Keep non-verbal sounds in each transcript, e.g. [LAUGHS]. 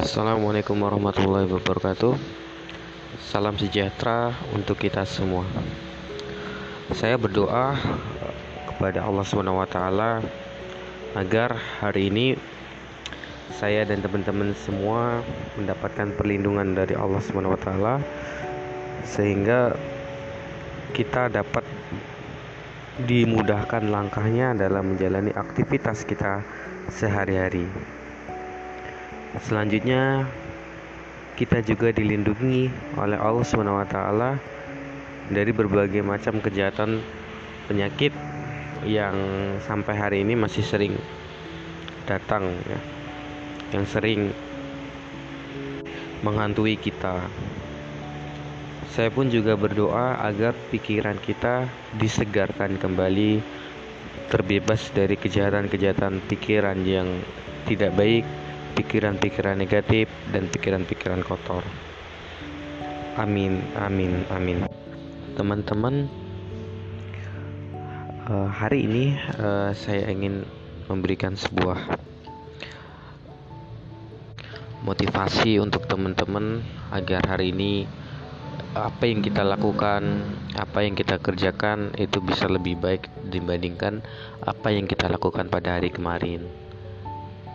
Assalamualaikum warahmatullahi wabarakatuh. Salam sejahtera untuk kita semua. Saya berdoa kepada Allah SWT agar hari ini saya dan teman-teman semua mendapatkan perlindungan dari Allah SWT sehingga kita dapat dimudahkan langkahnya dalam menjalani aktivitas kita sehari-hari. Selanjutnya kita juga dilindungi oleh Allah SWT dari berbagai macam kejahatan penyakit yang sampai hari ini masih sering datang ya. Yang sering menghantui kita. Saya pun juga berdoa agar pikiran kita disegarkan kembali terbebas dari kejahatan-kejahatan pikiran yang tidak baik pikiran-pikiran negatif dan pikiran-pikiran kotor. Amin, amin, amin. Teman-teman, uh, hari ini uh, saya ingin memberikan sebuah motivasi untuk teman-teman agar hari ini apa yang kita lakukan, apa yang kita kerjakan itu bisa lebih baik dibandingkan apa yang kita lakukan pada hari kemarin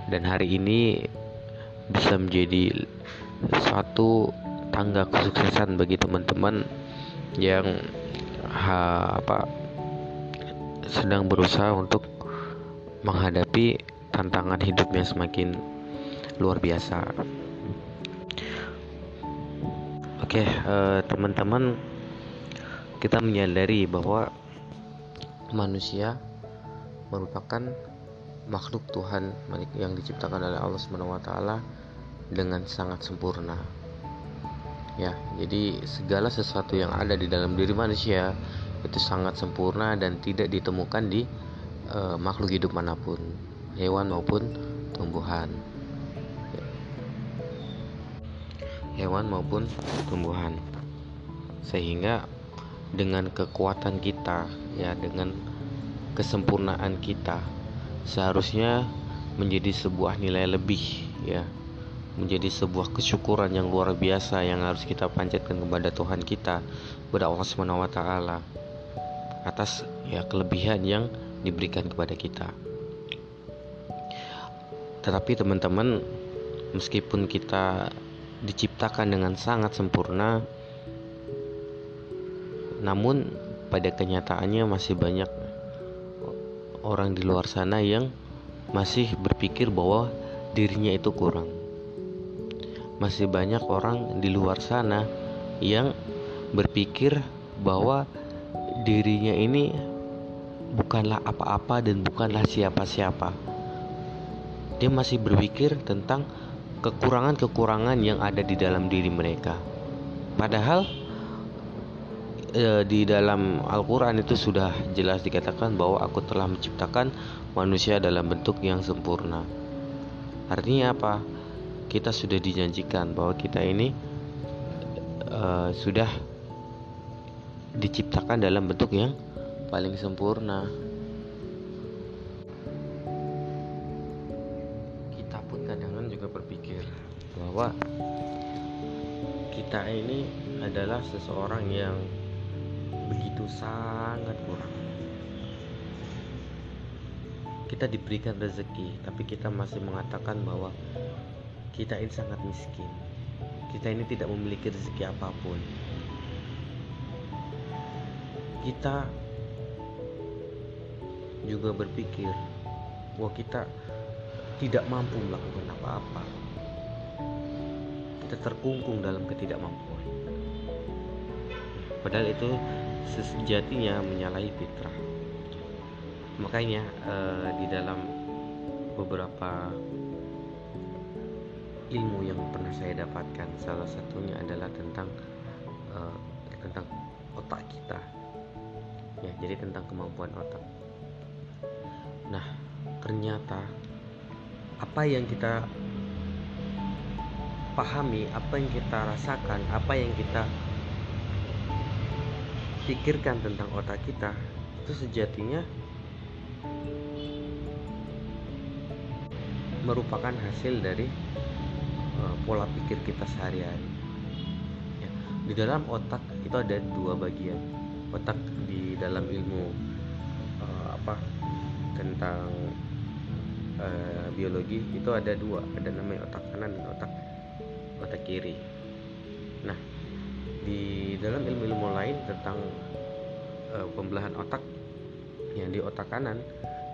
dan hari ini bisa menjadi suatu tangga kesuksesan bagi teman-teman yang ha, apa sedang berusaha untuk menghadapi tantangan hidupnya semakin luar biasa. Oke, uh, teman-teman, kita menyadari bahwa manusia merupakan makhluk Tuhan yang diciptakan oleh Allah Subhanahu wa taala dengan sangat sempurna. Ya, jadi segala sesuatu yang ada di dalam diri manusia itu sangat sempurna dan tidak ditemukan di uh, makhluk hidup mana pun, hewan maupun tumbuhan. Hewan maupun tumbuhan. Sehingga dengan kekuatan kita ya dengan kesempurnaan kita seharusnya menjadi sebuah nilai lebih ya menjadi sebuah kesyukuran yang luar biasa yang harus kita panjatkan kepada Tuhan kita kepada Allah Subhanahu wa taala atas ya kelebihan yang diberikan kepada kita. Tetapi teman-teman, meskipun kita diciptakan dengan sangat sempurna, namun pada kenyataannya masih banyak orang di luar sana yang masih berpikir bahwa dirinya itu kurang. Masih banyak orang di luar sana yang berpikir bahwa dirinya ini bukanlah apa-apa dan bukanlah siapa-siapa. Dia masih berpikir tentang kekurangan-kekurangan yang ada di dalam diri mereka. Padahal e, di dalam Al-Quran itu sudah jelas dikatakan bahwa aku telah menciptakan manusia dalam bentuk yang sempurna. Artinya apa? Kita sudah dijanjikan bahwa kita ini e, sudah diciptakan dalam bentuk yang paling sempurna. Kita pun kadang-kadang juga berpikir bahwa kita ini adalah seseorang yang begitu sangat kurang. Kita diberikan rezeki, tapi kita masih mengatakan bahwa kita ini sangat miskin. Kita ini tidak memiliki rezeki apa pun. Kita juga berpikir bahwa kita tidak mampu melakukan apa-apa. Kita terkungkung dalam ketidakmampuan. Padahal itu sejatinya menyalahi fitrah. Makanya uh, di dalam beberapa ilmu yang pernah saya dapatkan salah satunya adalah tentang uh, tentang otak kita ya jadi tentang kemampuan otak nah ternyata apa yang kita pahami apa yang kita rasakan apa yang kita pikirkan tentang otak kita itu sejatinya merupakan hasil dari uh, pola pikir kita sehari-hari. Ya. di dalam otak itu ada dua bagian. Otak di dalam ilmu uh, apa tentang uh, biologi itu ada dua. Ada namanya otak kanan dan otak otak kiri. Nah di dalam ilmu-ilmu lain tentang uh, pembelahan otak yang di otak kanan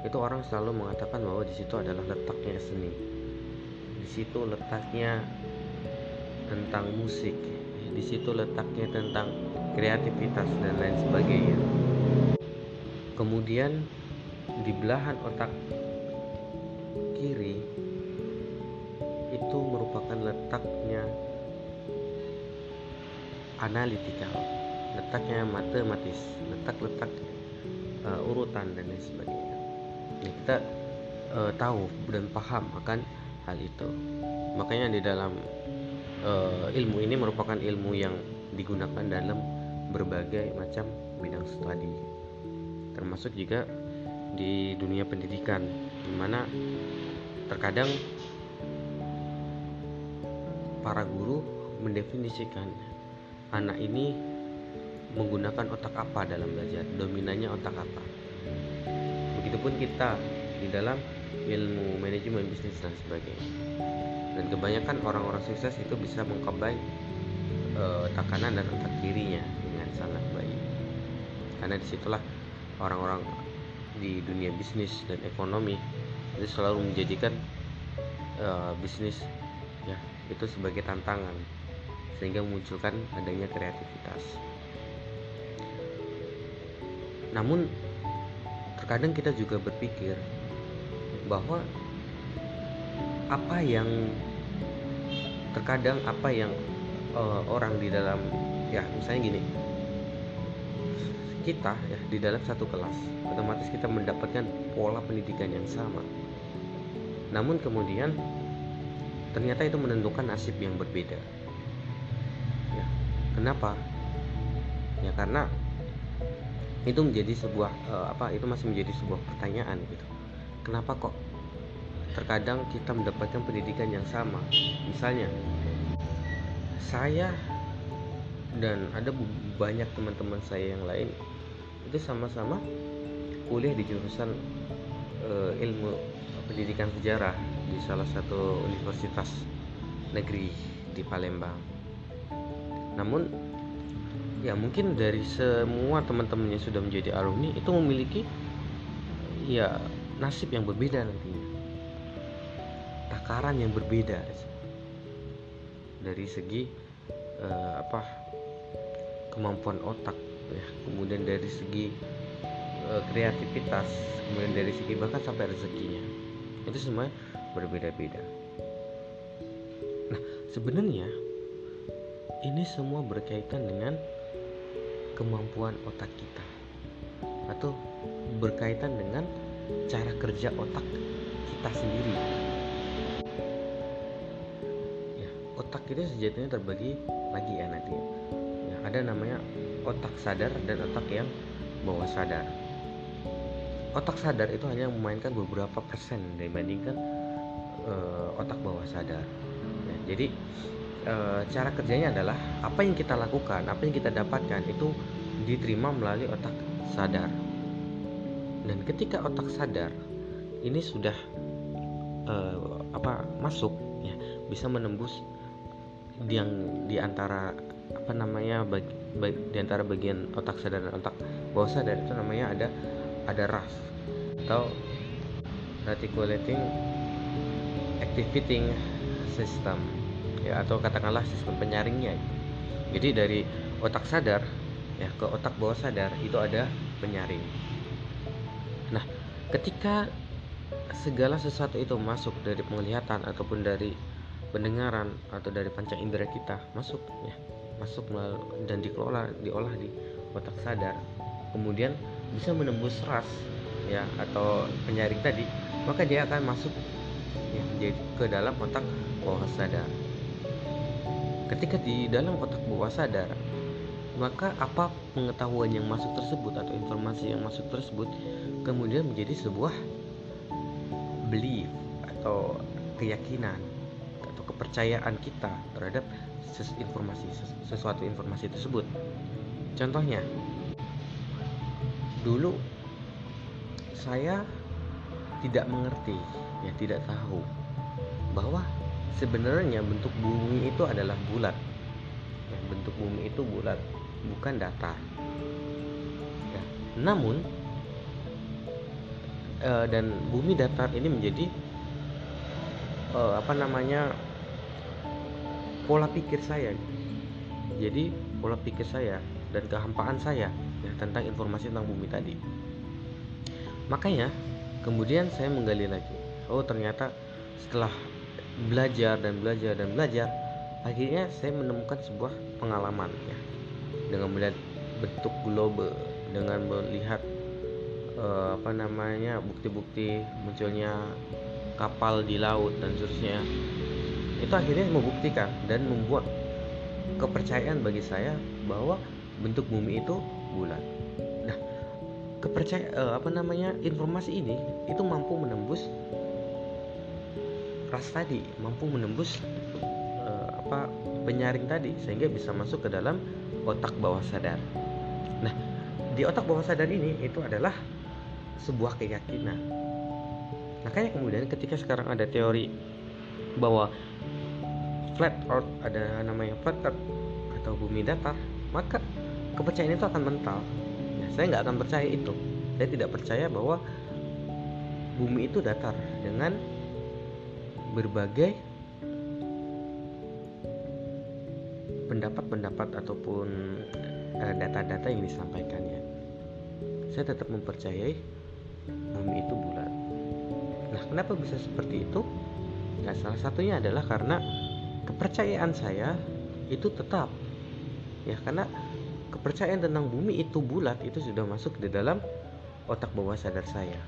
itu orang selalu mengatakan bahwa di situ adalah letaknya seni. Di situ letaknya tentang musik di situ letaknya tentang kreativitas dan lain sebagainya. Kemudian di belahan otak analitikal letaknya matematis letak-letak uh, urutan dan lain sebagainya. Nah, kita uh, tahu dan paham akan hal itu. Makanya di dalam uh, ilmu ini merupakan ilmu yang digunakan dalam berbagai macam bidang studi. Termasuk juga di dunia pendidikan di mana terkadang para guru mendefinisikan anak ini menggunakan otak apa dalam belajar? Dominannya otak apa? Begitupun kita di dalam ilmu manajemen bisnis dan sebagainya. Dan kebanyakan orang-orang sukses itu bisa mengcombine uh, otak kanan dan otak kirinya dengan sangat baik. Karena di situlah orang-orang di dunia bisnis dan ekonomi itu selalu menjadikan uh, bisnis ya itu sebagai tantangan sehingga memunculkan adanya kreativitas. Namun terkadang kita juga berpikir bahwa apa yang terkadang apa yang uh, orang di dalam ya misalnya gini. Kita ya di dalam satu kelas otomatis kita mendapatkan pola pendidikan yang sama. Namun kemudian ternyata itu menentukan nasib yang berbeda Kenapa? Ya karena itu menjadi sebuah uh, apa itu masih menjadi sebuah pertanyaan gitu. Kenapa kok terkadang kita mendapatkan pendidikan yang sama? Misalnya saya dan ada banyak teman-teman saya yang lain itu sama-sama kuliah di jurusan uh, ilmu pendidikan sejarah di salah satu universitas negeri di Palembang namun ya mungkin dari semua teman-teman yang sudah menjadi alumni itu memiliki ya nasib yang berbeda nantinya takaran yang berbeda. Dari segi uh, apa kemampuan otak ya. Kemudian dari segi uh, kreativitas kemudian dari segi bahkan sampai rezekinya. Itu semua berbeda-beda. Nah sebenarnya ini semua berkaitan dengan kemampuan otak kita atau berkaitan dengan cara kerja otak kita sendiri. Ya, otak itu sejatinya terbagi lagi ya nanti. Ya, ada namanya otak sadar dan otak yang bawah sadar. Otak sadar itu hanya memainkan beberapa persen dibandingkan uh, otak bawah sadar. Ya, jadi e, cara kerjanya adalah apa yang kita lakukan, apa yang kita dapatkan itu diterima melalui otak sadar. Dan ketika otak sadar ini sudah e, apa masuk ya bisa menembus yang di antara apa namanya bagi, bagi, di antara bagian otak sadar dan otak bawah sadar itu namanya ada ada RAF atau reticulating activating system ya atau katakanlah sistem penyaringnya. Jadi dari otak sadar ya ke otak bawah sadar itu ada penyaring. Nah ketika segala sesuatu itu masuk dari penglihatan ataupun dari pendengaran atau dari panca indera kita masuk ya masuk dan dikelola diolah di otak sadar kemudian bisa menembus ras ya atau penyaring tadi maka dia akan masuk ya ke dalam otak bawah sadar Ketika di dalam otak bawah sadar, maka apa pengetahuan yang masuk tersebut atau informasi yang masuk tersebut kemudian menjadi sebuah belief atau keyakinan atau kepercayaan kita terhadap ses informasi ses sesuatu informasi tersebut. Contohnya, dulu saya tidak mengerti, ya tidak tahu bahwa sebenarnya bentuk bumi itu adalah bulat. Ya, bentuk bumi itu bulat, bukan datar. Ya, namun uh, dan bumi datar ini menjadi uh, apa namanya pola pikir saya jadi pola pikir saya dan kehampaan saya ya, tentang informasi tentang bumi tadi makanya kemudian saya menggali lagi oh ternyata setelah belajar dan belajar dan belajar akhirnya saya menemukan sebuah pengalaman ya dengan melihat bentuk globe dengan melihat uh, apa namanya bukti-bukti munculnya kapal di laut dan seterusnya itu akhirnya membuktikan dan membuat kepercayaan bagi saya bahwa bentuk bumi itu bulat. Nah, kepercayaan uh, apa namanya informasi ini itu mampu menembus ras tadi, mampu menembus uh, apa penyaring tadi sehingga bisa masuk ke dalam otak bawah sadar. Nah, di otak bawah sadar ini itu adalah sebuah keyakinan. Makanya kemudian ketika sekarang ada teori bahwa flat earth ada namanya flat earth atau bumi datar maka kepercayaan itu akan mental ya, saya nggak akan percaya itu saya tidak percaya bahwa bumi itu datar dengan berbagai pendapat-pendapat ataupun eh, data-data yang disampaikannya saya tetap mempercayai bumi itu bulat. Nah kenapa bisa seperti itu? Nah salah satunya adalah karena kepercayaan saya itu tetap. Ya karena kepercayaan tentang bumi itu bulat itu sudah masuk di dalam otak bawah sadar saya.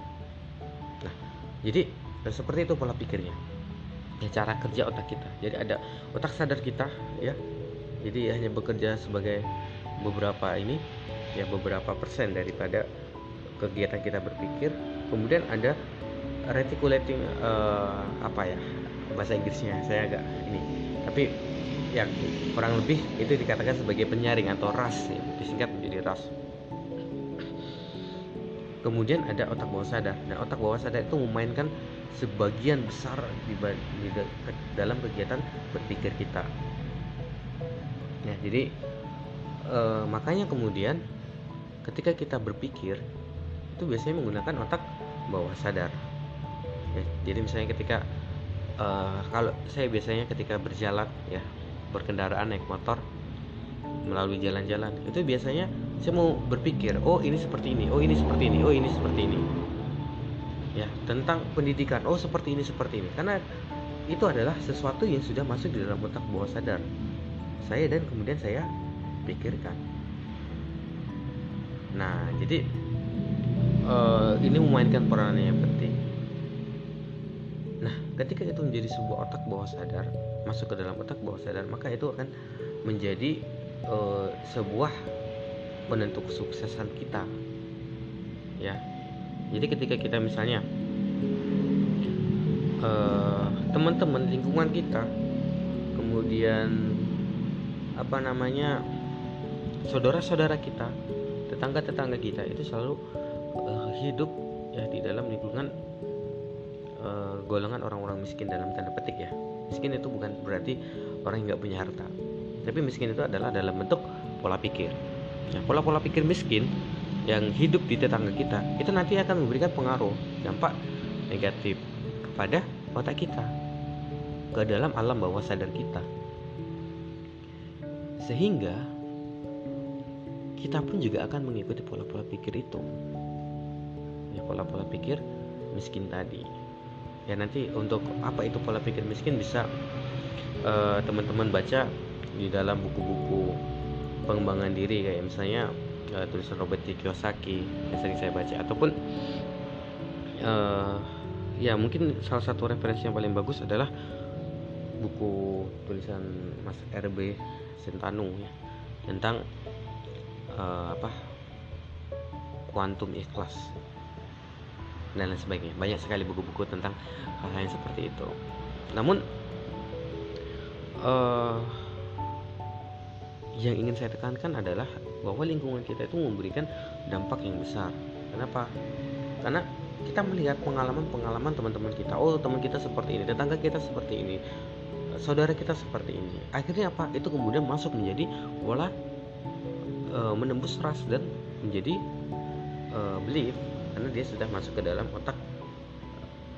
Nah jadi seperti itu pola pikirnya ya cara kerja otak kita. Jadi ada otak sadar kita ya. Jadi hanya bekerja sebagai beberapa ini ya beberapa persen daripada kegiatan kita berpikir. Kemudian ada reticulating uh, apa ya bahasa Inggrisnya saya agak ini. Tapi ya kurang lebih itu dikatakan sebagai penyaring atau ras ya, disingkat menjadi ras. Kemudian ada otak bawah sadar. Nah otak bawah sadar itu memainkan sebagian besar di, di, dalam kegiatan berpikir kita. Ya jadi e, makanya kemudian ketika kita berpikir itu biasanya menggunakan otak bawah sadar. Ya, jadi misalnya ketika uh, kalau saya biasanya ketika berjalan ya berkendaraan naik motor melalui jalan-jalan itu biasanya saya mau berpikir oh ini seperti ini oh ini seperti ini oh ini seperti ini ya tentang pendidikan. Oh seperti ini seperti ini. Karena itu adalah sesuatu yang sudah masuk di dalam otak bawah sadar. Saya dan kemudian saya pikirkan. Nah jadi uh, ini memainkan peran yang penting. Ketika itu menjadi sebuah otak bawah sadar masuk ke dalam otak bawah sadar maka itu akan menjadi uh, sebuah penentu kesuksesan kita. Ya jadi ketika kita misalnya uh, teman-teman lingkungan kita kemudian apa namanya saudara-saudara kita tetangga-tetangga kita itu selalu uh, hidup ya di dalam lingkungan uh, golongan orang-orang miskin dalam tanda petik ya. Miskin itu bukan berarti orang yang nggak punya harta. Tapi miskin itu adalah dalam bentuk pola pikir. Nah, pola-pola pikir miskin yang hidup di tetangga kita itu nanti akan memberikan pengaruh dampak negatif kepada otak kita ke dalam alam bawah sadar kita. Sehingga kita pun juga akan mengikuti pola-pola pikir itu. Ya pola-pola pikir miskin tadi. Ya nanti untuk apa itu pola pikir miskin bisa uh, teman-teman baca di dalam buku-buku pengembangan diri kayak misalnya uh, tulisan Robert T. Kiyosaki yang sering saya baca. Ataupun uh, ya mungkin salah satu referensi yang paling bagus adalah buku tulisan Mas RB Sentanu ya tentang uh, apa kuantum ikhlas dan lain sebagainya. Banyak sekali buku-buku tentang hal-hal yang seperti itu. Namun uh, yang ingin saya tekankan adalah bahwa lingkungan kita itu memberikan dampak yang besar. Kenapa? Karena kita melihat pengalaman-pengalaman teman-teman kita. Oh, teman kita seperti ini, tetangga kita seperti ini, saudara kita seperti ini. Akhirnya apa? Itu kemudian masuk menjadi pola e, menembus ras dan menjadi e, belief karena dia sudah masuk ke dalam otak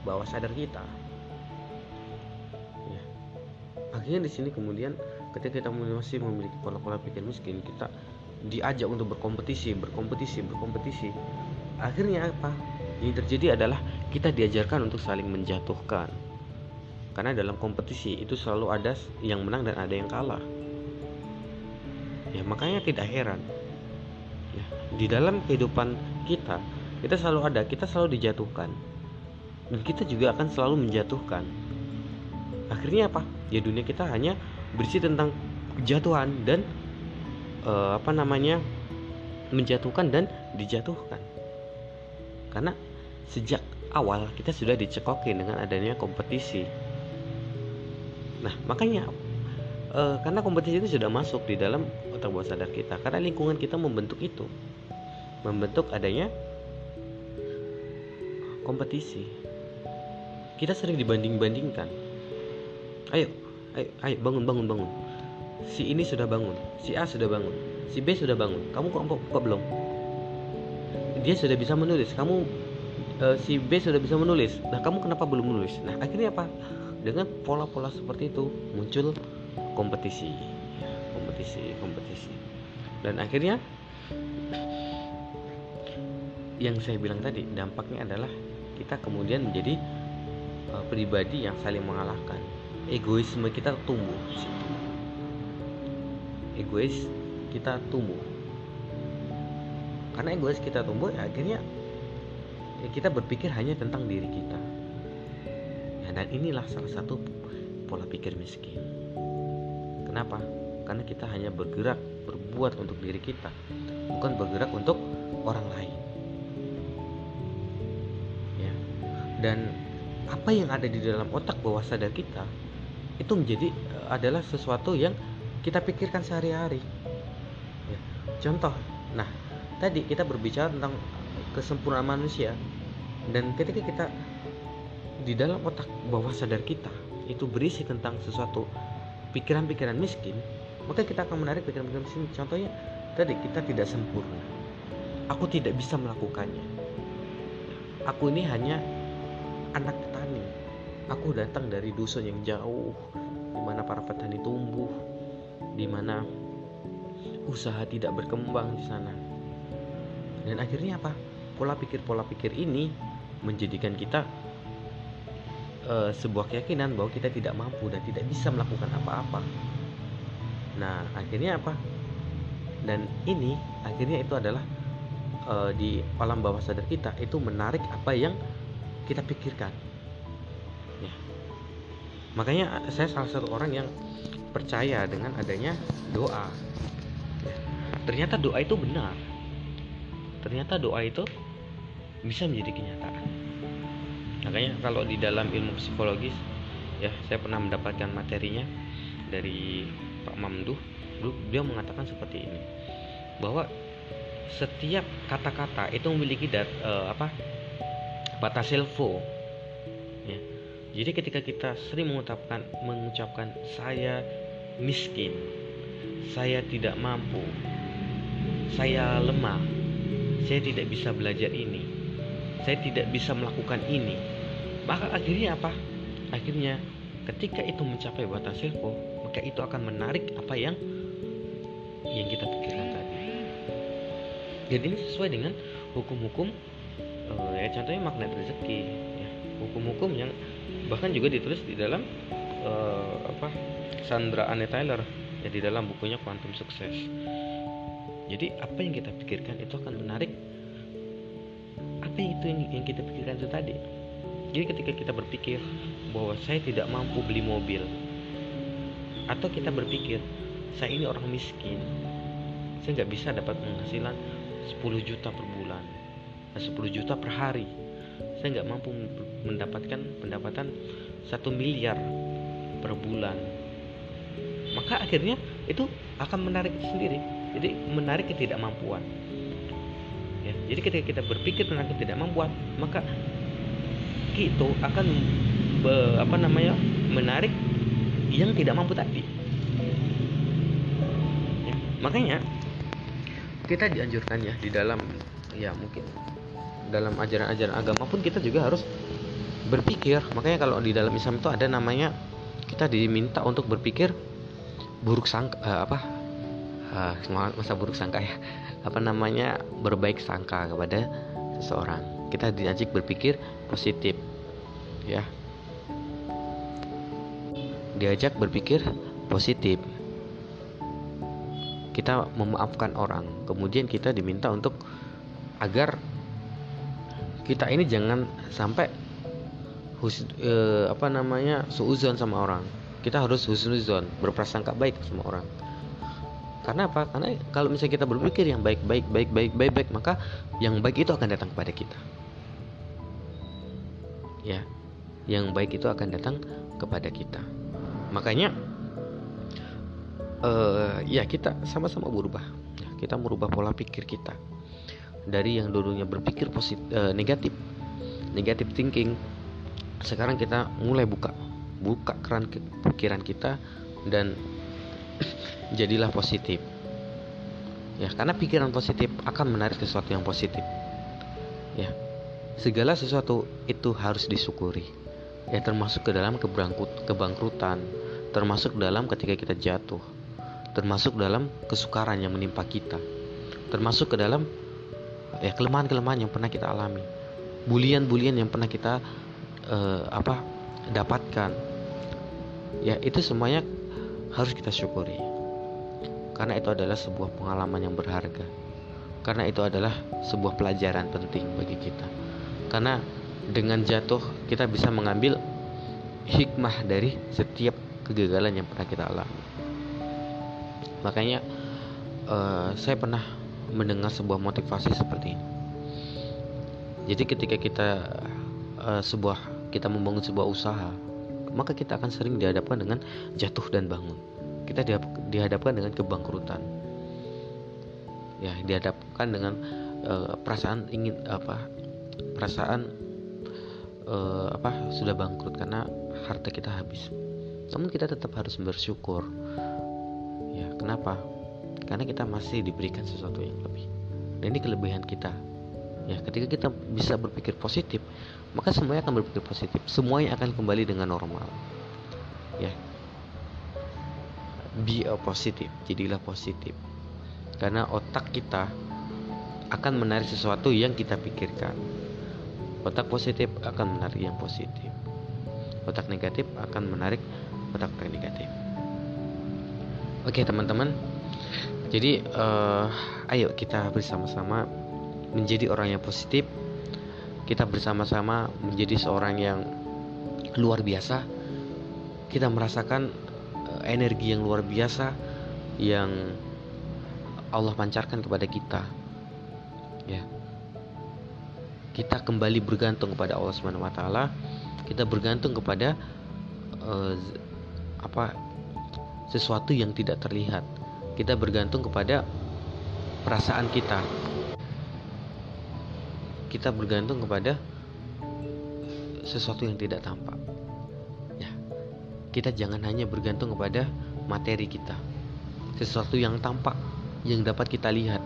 bawah sadar kita. Ya. Akhirnya di sini kemudian ketika kita masih memiliki pola-pola pikir miskin kita diajak untuk berkompetisi berkompetisi berkompetisi. Akhirnya apa? Yang terjadi adalah kita diajarkan untuk saling menjatuhkan. Karena dalam kompetisi itu selalu ada yang menang dan ada yang kalah. Ya makanya tidak heran. Ya, di dalam kehidupan kita kita selalu ada kita selalu dijatuhkan. Dan kita juga akan selalu menjatuhkan. Akhirnya apa? Ya dunia kita hanya berisi tentang kejatuhan dan uh, apa namanya menjatuhkan dan dijatuhkan. Karena sejak awal kita sudah dicekokin dengan adanya kompetisi. Nah makanya uh, karena kompetisi itu sudah masuk di dalam otak bawah sadar kita karena lingkungan kita membentuk itu. Membentuk adanya kompetisi. Kita sering dibanding-bandingkan. Ayo ayo, ayo bangun bangun bangun si ini sudah bangun si A sudah bangun si B sudah bangun. Kamu kok kok, kok belum? Dia sudah bisa menulis. Kamu uh, si B sudah bisa menulis. Nah kamu kenapa belum menulis? Nah akhirnya apa? Dengan pola-pola seperti itu muncul kompetisi. Kompetisi kompetisi. Dan akhirnya yang saya bilang tadi dampaknya adalah kita kemudian menjadi uh, pribadi yang saling mengalahkan. Egoisme kita tumbuh egois kita tumbuh. Karena egois kita tumbuh ya akhirnya ya kita berpikir hanya tentang diri kita. Ya, dan inilah salah satu pola pikir miskin. Kenapa? Karena kita hanya bergerak berbuat untuk diri kita bukan bergerak untuk orang lain. Ya. Dan apa yang ada di dalam otak bawah sadar kita itu menjadi uh, adalah sesuatu yang kita pikirkan sehari-hari. Ya. Contoh, nah tadi kita berbicara tentang kesempurnaan manusia dan ketika kita di dalam otak bawah sadar kita itu berisi tentang sesuatu pikiran-pikiran miskin, maka kita akan menarik pikiran-pikiran miskin. Contohnya tadi kita tidak sempurna. Aku tidak bisa melakukannya. Aku ini hanya anak petani Aku datang dari dusun yang jauh, di mana para petani tumbuh, di mana usaha tidak berkembang di sana. Dan akhirnya apa? Pola pikir-pola pikir ini menjadikan kita uh, sebuah keyakinan bahwa kita tidak mampu dan tidak bisa melakukan apa-apa. Nah, akhirnya apa? Dan ini akhirnya itu adalah uh, di alam bawah sadar kita itu menarik apa yang kita pikirkan makanya saya salah satu orang yang percaya dengan adanya doa. Ternyata doa itu benar. Ternyata doa itu bisa menjadi kenyataan. Makanya kalau di dalam ilmu psikologis ya saya pernah mendapatkan materinya dari Pak Mamduh dia mengatakan seperti ini bahwa setiap kata-kata itu memiliki dat, uh, apa batas silvo ya. Jadi ketika kita sering mengucapkan mengucapkan saya miskin, saya tidak mampu, saya lemah, saya tidak bisa belajar ini, saya tidak bisa melakukan ini, maka akhirnya apa? Akhirnya ketika itu mencapai batas silpo, maka itu akan menarik apa yang yang kita pikirkan tadi. Jadi ini sesuai dengan hukum-hukum uh, ya contohnya magnet rezeki, ya, hukum-hukum yang bahkan juga ditulis di dalam uh, apa Sandra Anne Tyler ya di dalam bukunya Quantum Success. Jadi apa yang kita pikirkan itu akan menarik. Apa itu yang, yang kita pikirkan itu tadi? Jadi ketika kita berpikir bahwa saya tidak mampu beli mobil atau kita berpikir saya ini orang miskin saya nggak bisa dapat penghasilan 10 juta per bulan 10 juta per hari saya nggak mampu mendapatkan pendapatan satu miliar per bulan. Maka akhirnya itu akan menarik sendiri. Jadi menarik ketidakmampuan. Ya jadi ketika kita berpikir tentang ketidakmampuan maka itu akan be, apa namanya menarik yang tidak mampu tadi. Ya, makanya kita dianjurkan ya di dalam ya mungkin dalam ajaran-ajaran agama pun kita juga harus berpikir. Makanya kalau di dalam Islam itu ada namanya kita diminta untuk berpikir buruk sangka uh, apa uh, masa buruk sangka ya. [LAUGHS] Apa namanya berbaik sangka kepada seseorang. Kita diajak berpikir positif ya. Diajak berpikir positif. Kita memaafkan orang kemudian kita diminta untuk agar kita ini jangan sampai hus, eh, apa namanya suuzon sama orang. Kita harus husnuzon berprasangka baik sama orang. Karena apa? Karena kalau misalnya kita berpikir yang baik baik baik baik baik baik maka yang baik itu akan datang kepada kita. Ya yang baik itu akan datang kepada kita. Makanya uh, ya kita sama-sama berubah. Ya, kita merubah pola pikir kita dari yang dulunya berpikir positif uh, negatif negatif thinking sekarang kita mulai buka buka keran pikiran kita dan [CLEARS THROAT] jadilah positif. Ya karena pikiran positif akan menarik sesuatu yang positif. Ya segala sesuatu itu harus disyukuri. Ya termasuk ke dalam kebangkrutan termasuk dalam ketika kita jatuh termasuk dalam kesukaran yang menimpa kita termasuk ke dalam ya kelemahan-kelemahan yang pernah kita alami. Bulian-bulian yang pernah kita uh, apa dapatkan. Ya itu semuanya harus kita syukuri. Karena itu adalah sebuah pengalaman yang berharga. Karena itu adalah sebuah pelajaran penting bagi kita. Karena dengan jatuh kita bisa mengambil hikmah dari setiap kegagalan yang pernah kita alami. Makanya uh, saya pernah mendengar sebuah motivasi seperti ini jadi ketika kita uh, sebuah kita membangun sebuah usaha, maka kita akan sering dihadapkan dengan jatuh dan bangun. Kita dihadapkan dengan kebangkrutan. Ya, dihadapkan dengan uh, perasaan ingin apa? Perasaan uh, apa? Sudah bangkrut karena harta kita habis. Namun kita tetap harus bersyukur. Ya, kenapa? Karena kita masih diberikan sesuatu yang lebih. Dan ini kelebihan kita. Ya, ketika kita bisa berpikir positif, maka semuanya akan berpikir positif. Semuanya akan kembali dengan normal. Ya. Be a positif jadilah positif. Karena otak kita akan menarik sesuatu yang kita pikirkan. Otak positif akan menarik yang positif. Otak negatif akan menarik otak negatif. Oke teman-teman jadi uh, ayo kita bersama-sama menjadi orang yang positif. Kita bersama-sama menjadi seorang yang luar biasa. Kita merasakan uh, energi yang luar biasa yang Allah pancarkan kepada kita. Ya. Kita kembali bergantung kepada Allah taala. Kita bergantung kepada uh, apa sesuatu yang tidak terlihat kita bergantung kepada perasaan kita kita bergantung kepada sesuatu yang tidak tampak. Ya. Kita jangan hanya bergantung kepada materi kita. Sesuatu yang tampak yang dapat kita lihat.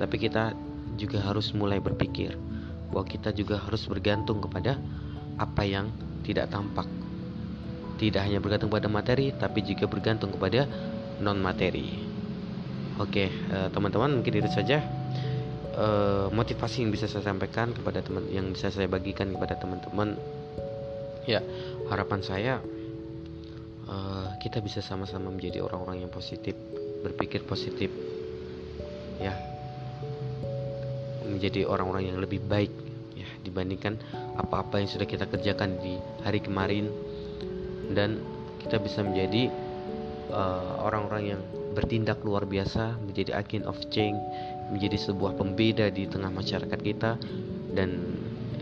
Tapi kita juga harus mulai berpikir bahwa kita juga harus bergantung kepada apa yang tidak tampak. Tidak hanya bergantung pada materi, tapi juga bergantung kepada non materi. Oke, eh, teman-teman, mungkin itu saja. Uh, motivasi yang bisa saya sampaikan kepada teman yang bisa saya bagikan kepada teman-teman. Ya harapan saya uh, kita bisa sama-sama menjadi orang-orang yang positif berpikir positif. Ya menjadi orang-orang yang lebih baik ya dibandingkan apa-apa yang sudah kita kerjakan di hari kemarin. Dan kita bisa menjadi eh, orang-orang uh, yang bertindak luar biasa menjadi agent of change menjadi sebuah pembeda di tengah masyarakat kita dan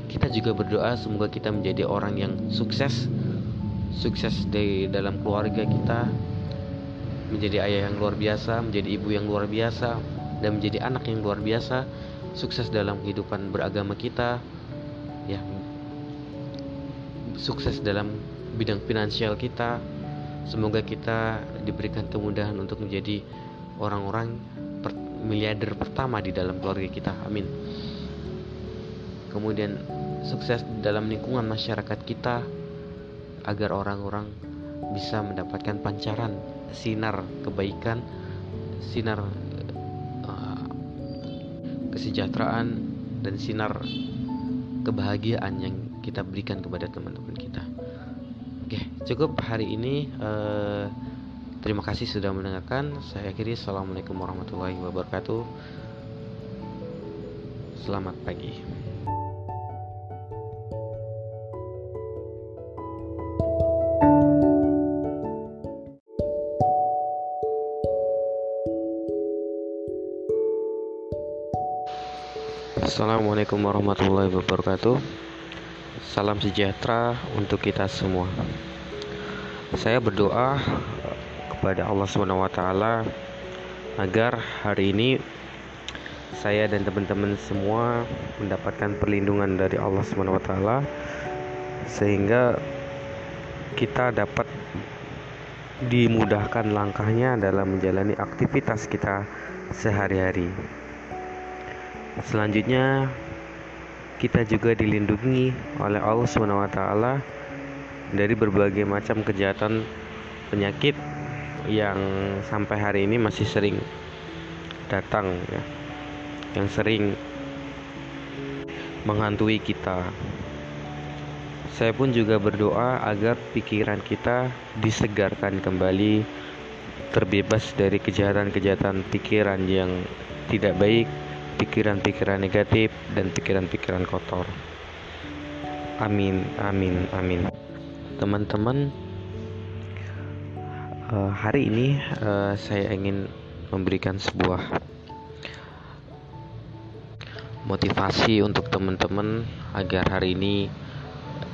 kita juga berdoa semoga kita menjadi orang yang sukses sukses di dalam keluarga kita menjadi ayah yang luar biasa, menjadi ibu yang luar biasa, dan menjadi anak yang luar biasa, sukses dalam kehidupan beragama kita, ya, sukses dalam bidang finansial kita. Semoga kita diberikan kemudahan untuk menjadi orang-orang per miliarder pertama di dalam keluarga kita. Amin. Kemudian sukses dalam lingkungan masyarakat kita agar orang-orang bisa mendapatkan pancaran sinar kebaikan, sinar uh, kesejahteraan dan sinar kebahagiaan yang kita berikan kepada teman-teman kita. Oke, cukup hari ini. Uh, terima kasih sudah mendengarkan. Saya akhiri. Assalamualaikum warahmatullahi wabarakatuh. Selamat pagi. Assalamualaikum warahmatullahi wabarakatuh Salam sejahtera untuk kita semua Saya berdoa kepada Allah SWT Agar hari ini Saya dan teman-teman semua Mendapatkan perlindungan dari Allah SWT Sehingga Kita dapat Dimudahkan langkahnya dalam menjalani aktivitas kita sehari-hari. Selanjutnya kita juga dilindungi oleh Allah SWT dari berbagai macam kejahatan penyakit yang sampai hari ini masih sering datang ya. Yang sering menghantui kita. Saya pun juga berdoa agar pikiran kita disegarkan kembali terbebas dari kejahatan-kejahatan pikiran yang tidak baik pikiran-pikiran negatif dan pikiran-pikiran kotor. Amin, amin, amin. Teman-teman, uh, hari ini uh, saya ingin memberikan sebuah motivasi untuk teman-teman agar hari ini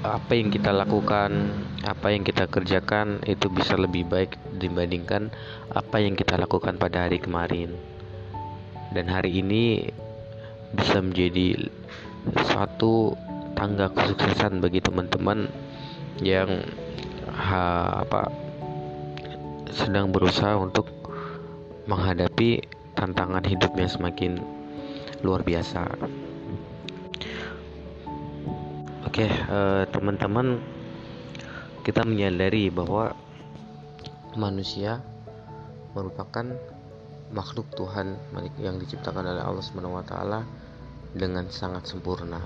apa yang kita lakukan, apa yang kita kerjakan itu bisa lebih baik dibandingkan apa yang kita lakukan pada hari kemarin dan hari ini bisa menjadi suatu tangga kesuksesan bagi teman-teman yang ha, apa sedang berusaha untuk menghadapi tantangan hidupnya semakin luar biasa. Oke, uh, teman-teman, kita menyadari bahwa manusia merupakan makhluk Tuhan yang diciptakan oleh Allah SWT dengan sangat sempurna.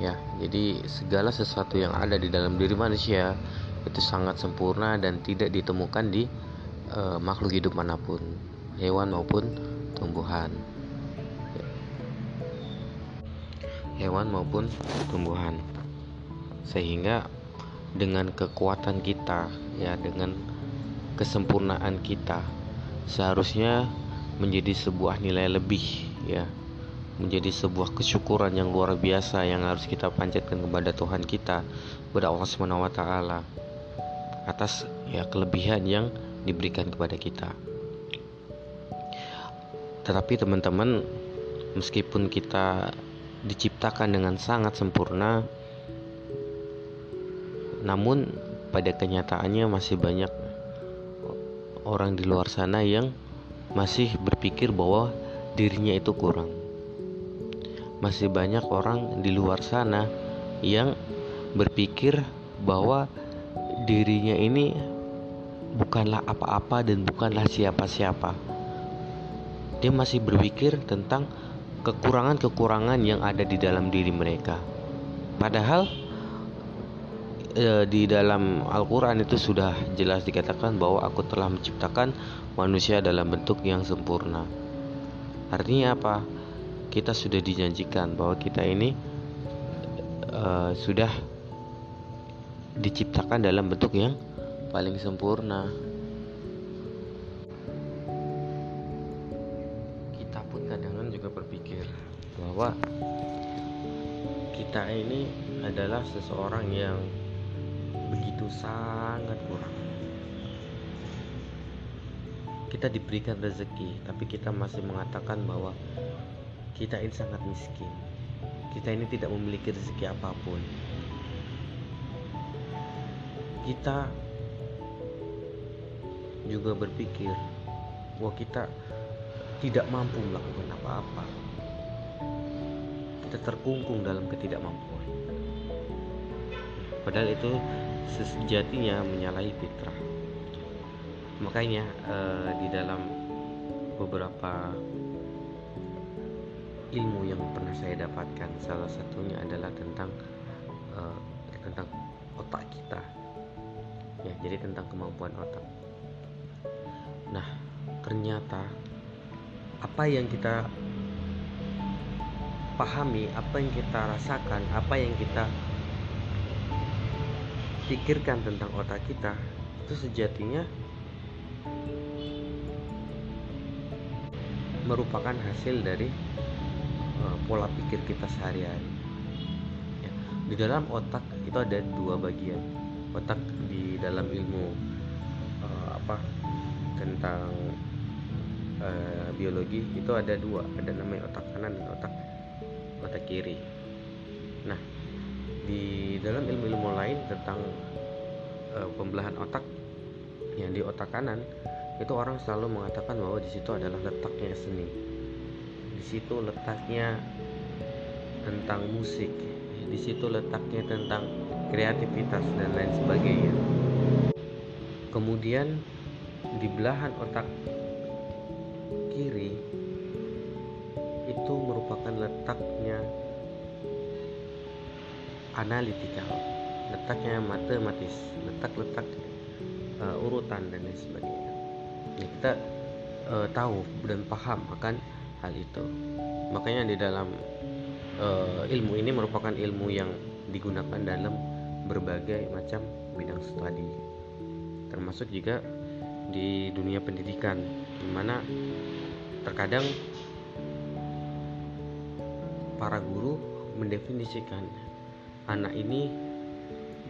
Ya, jadi segala sesuatu yang ada di dalam diri manusia itu sangat sempurna dan tidak ditemukan di uh, makhluk hidup mana pun, hewan maupun tumbuhan. Hewan maupun tumbuhan. Sehingga dengan kekuatan kita, ya dengan kesempurnaan kita, seharusnya menjadi sebuah nilai lebih ya menjadi sebuah kesyukuran yang luar biasa yang harus kita panjatkan kepada Tuhan kita kepada Allah Subhanahu wa taala atas ya kelebihan yang diberikan kepada kita. Tetapi teman-teman meskipun kita diciptakan dengan sangat sempurna namun pada kenyataannya masih banyak orang di luar sana yang masih berpikir bahwa dirinya itu kurang. Masih banyak orang di luar sana yang berpikir bahwa dirinya ini bukanlah apa-apa dan bukanlah siapa-siapa. Dia masih berpikir tentang kekurangan-kekurangan yang ada di dalam diri mereka. Padahal e, di dalam Al-Quran itu sudah jelas dikatakan bahwa aku telah menciptakan manusia dalam bentuk yang sempurna. Artinya apa? Kita sudah dijanjikan bahwa kita ini e, sudah diciptakan dalam bentuk yang paling sempurna. Kita pun kadang-kadang juga berpikir bahwa kita ini adalah seseorang yang begitu sangat kurang. Kita diberikan rezeki tapi kita masih mengatakan bahwa kita ini sangat miskin. Kita ini tidak memiliki rezeki apa pun. Kita juga berpikir bahwa kita tidak mampu melakukan apa-apa. Kita terkungkung dalam ketidakmampuan. Padahal itu sejatinya menyalahi fitrah. Makanya eh, di dalam beberapa ilmu yang pernah saya dapatkan salah satunya adalah tentang eh, tentang otak kita. Ya jadi tentang kemampuan otak. Nah ternyata apa yang kita pahami apa yang kita rasakan apa yang kita pikirkan tentang otak kita itu sejatinya merupakan hasil dari uh, pola pikir kita sehari-hari. Ya, di dalam otak itu ada dua bagian. Otak di dalam ilmu uh, apa tentang uh, biologi itu ada dua, ada namanya otak kanan dan otak otak kiri. Di dalam ilmu-ilmu lain tentang uh, pembelahan otak yang di otak kanan itu orang selalu mengatakan bahwa di situ adalah letaknya seni. Di situ letaknya tentang musik di situ letaknya tentang kreativitas dan lain sebagainya. Kemudian di belahan otak kiri itu merupakan letaknya analitikal letaknya matematis letak-letak uh, urutan dan lain sebagainya. Ya, kita uh, tahu dan paham akan hal itu. Makanya di dalam uh, ilmu ini merupakan ilmu yang digunakan dalam berbagai macam bidang studi termasuk juga di dunia pendidikan di mana terkadang para guru mendefinisikan anak ini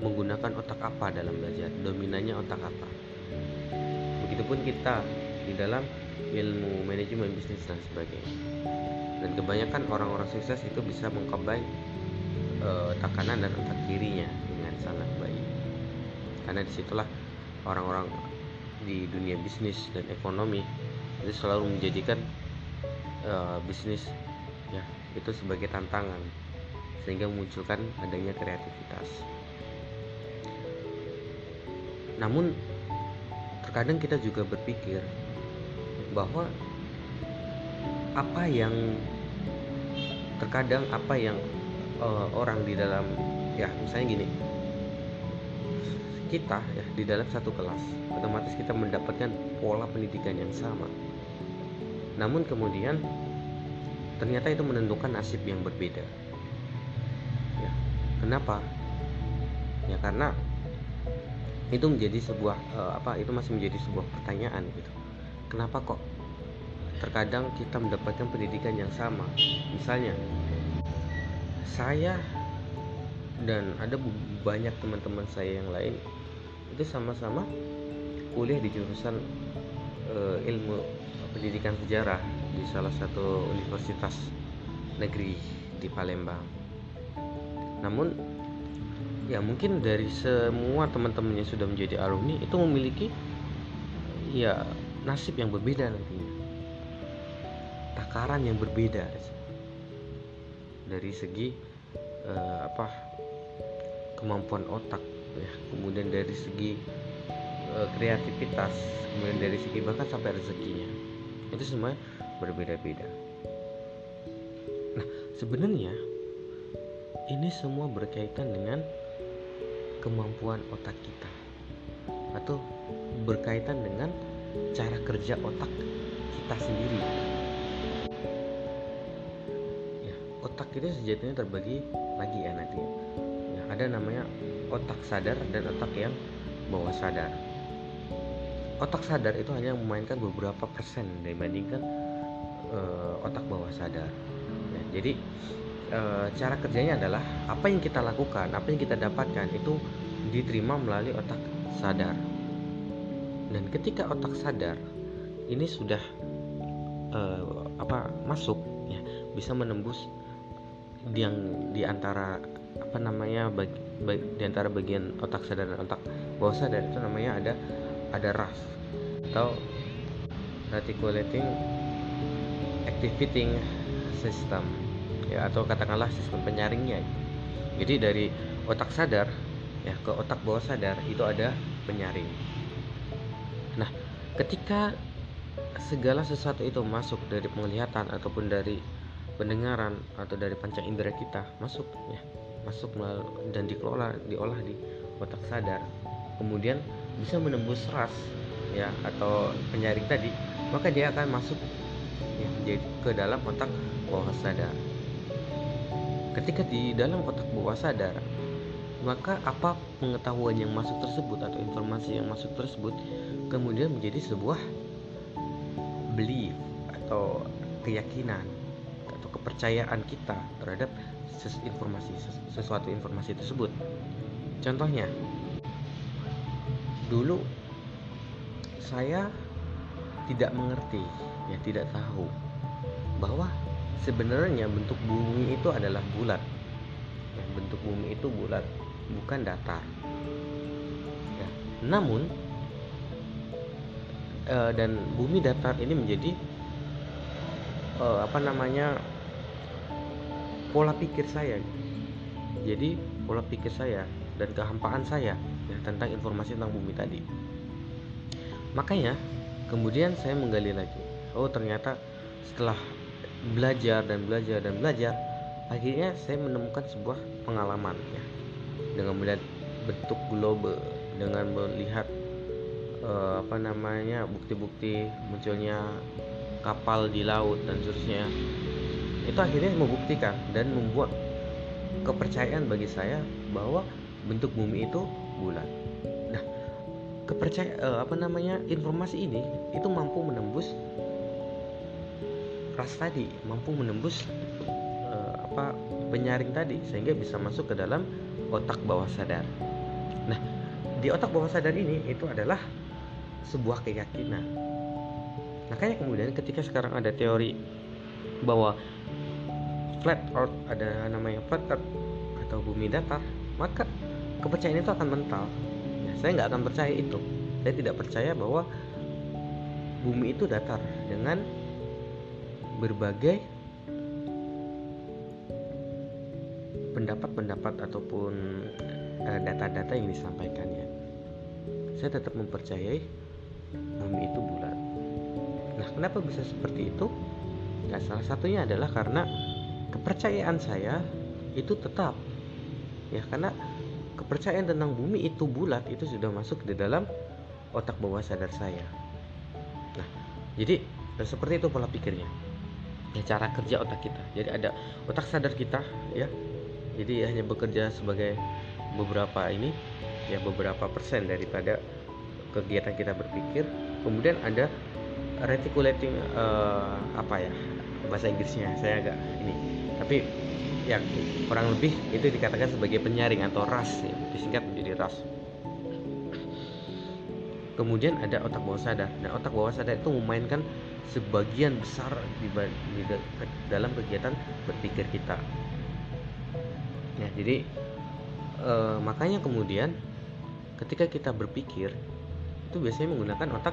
menggunakan otak apa dalam belajar? Dominannya otak apa? Begitupun kita di dalam ilmu manajemen bisnis dan sebagainya. Dan kebanyakan orang-orang sukses itu bisa mengcombine uh, takanan dan otak kirinya dengan sangat baik. Karena di situlah orang-orang di dunia bisnis dan ekonomi itu selalu menjadikan uh, bisnis ya itu sebagai tantangan sehingga memunculkan adanya kreativitas. Namun terkadang kita juga berpikir bahwa apa yang terkadang apa yang uh, orang di dalam ya misalnya gini. Kita ya di dalam satu kelas otomatis kita mendapatkan pola pendidikan yang sama. Namun kemudian ternyata itu menentukan nasib yang berbeda kenapa? Ya karena itu menjadi sebuah uh, apa itu masih menjadi sebuah pertanyaan gitu. Kenapa kok terkadang kita mendapatkan pendidikan yang sama? Misalnya saya dan ada banyak teman-teman saya yang lain itu sama-sama kuliah di jurusan uh, ilmu pendidikan sejarah di salah satu universitas negeri di Palembang namun ya mungkin dari semua teman-teman yang sudah menjadi alumni itu memiliki ya nasib yang berbeda nantinya. Takaran yang berbeda. Dari segi uh, apa kemampuan otak ya. Kemudian dari segi uh, kreativitas kemudian dari segi bahkan sampai rezekinya. Itu semua berbeda-beda. Nah sebenarnya ini semua berkaitan dengan kemampuan otak kita atau berkaitan dengan cara kerja otak kita sendiri. Ya, otak itu sejatinya terbagi lagi ya nanti. Ya, ada namanya otak sadar dan otak yang bawah sadar. Otak sadar itu hanya memainkan beberapa persen dibandingkan uh, otak bawah sadar. Ya, jadi e, cara kerjanya adalah apa yang kita lakukan, apa yang kita dapatkan itu diterima melalui otak sadar. Dan ketika otak sadar ini sudah uh, apa masuk ya bisa menembus yang di antara apa namanya bagi, bagi, di antara bagian otak sadar dan otak bawah sadar itu namanya ada ada RAF atau reticulating activating system ya atau katakanlah sistem penyaringnya. Jadi dari otak sadar ya ke otak bawah sadar itu ada penyaring. Nah ketika segala sesuatu itu masuk dari penglihatan ataupun dari pendengaran atau dari panca indera kita masuk ya masuk dan dikelola diolah di otak sadar kemudian bisa menembus ras ya atau penyaring tadi maka dia akan masuk ya jadi ke dalam otak bawah sadar ketika di dalam otak bawah sadar maka apa pengetahuan yang masuk tersebut atau informasi yang masuk tersebut kemudian menjadi sebuah belief atau keyakinan atau kepercayaan kita terhadap ses informasi ses sesuatu informasi tersebut. Contohnya, dulu saya tidak mengerti, ya tidak tahu bahwa sebenarnya bentuk bumi itu adalah bulat. Ya, bentuk bumi itu bulat, bukan datar. Ya, namun uh, dan bumi datar ini menjadi uh, apa namanya pola pikir saya jadi pola pikir saya dan kehampaan saya ya, tentang informasi tentang bumi tadi makanya kemudian saya menggali lagi oh ternyata setelah belajar dan belajar dan belajar akhirnya saya menemukan sebuah pengalaman ya dengan melihat bentuk globe dengan melihat uh, apa namanya bukti-bukti munculnya kapal di laut dan seterusnya itu akhirnya membuktikan dan membuat kepercayaan bagi saya bahwa bentuk bumi itu bulat. Nah, kepercayaan uh, apa namanya informasi ini itu mampu menembus ras tadi, mampu menembus uh, apa penyaring tadi sehingga bisa masuk ke dalam otak bawah sadar. Nah, di otak bawah sadar ini itu adalah sebuah keyakinan. Makanya kemudian ketika sekarang ada teori bahwa flat earth ada namanya flat earth atau bumi datar, maka kepercayaan itu akan mental. Ya, saya nggak akan percaya itu. Saya tidak percaya bahwa bumi itu datar dengan berbagai pendapat-pendapat ataupun eh, data-data yang disampaikannya. Saya tetap mempercayai bumi itu bulat. Nah, kenapa bisa seperti itu? Ya, salah satunya adalah karena kepercayaan saya itu tetap ya karena kepercayaan tentang bumi itu bulat itu sudah masuk di dalam otak bawah sadar saya. Nah, jadi ya seperti itu pola pikirnya. Ya cara kerja otak kita. Jadi ada otak sadar kita ya. Jadi hanya bekerja sebagai beberapa ini ya beberapa persen daripada kegiatan kita berpikir kemudian ada reticulating uh, apa ya bahasa Inggrisnya saya agak ini tapi ya kurang lebih itu dikatakan sebagai penyaring atau ras ya, disingkat menjadi ras kemudian ada otak bawah sadar. Nah otak bawah sadar itu memainkan sebagian besar di, di, dalam kegiatan berpikir kita. Ya jadi uh, makanya kemudian ketika kita berpikir itu biasanya menggunakan otak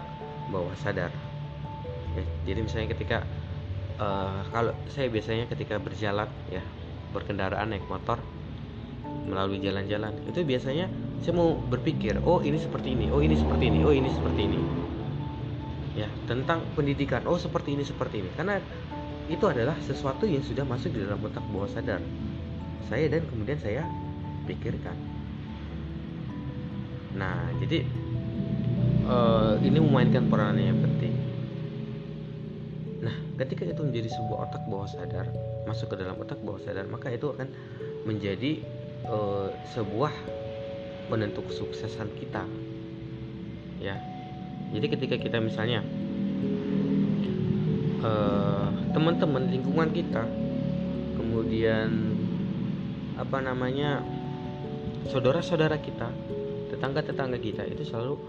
bawah sadar. Ya, jadi misalnya ketika uh, kalau saya biasanya ketika berjalan ya berkendaraan naik motor melalui jalan-jalan itu biasanya saya mau berpikir oh ini seperti ini oh ini seperti ini oh ini seperti ini. Ya tentang pendidikan oh seperti ini seperti ini. Karena itu adalah sesuatu yang sudah masuk di dalam otak bawah sadar. Saya dan kemudian saya pikirkan. Nah jadi uh, ini memainkan peran yang penting. Nah, ketika itu menjadi sebuah otak bawah sadar, masuk ke dalam otak bawah sadar, maka itu akan menjadi uh, sebuah penentu kesuksesan kita. Ya. Jadi ketika kita misalnya uh, teman-teman lingkungan kita, kemudian apa namanya saudara-saudara kita, tetangga-tetangga kita itu selalu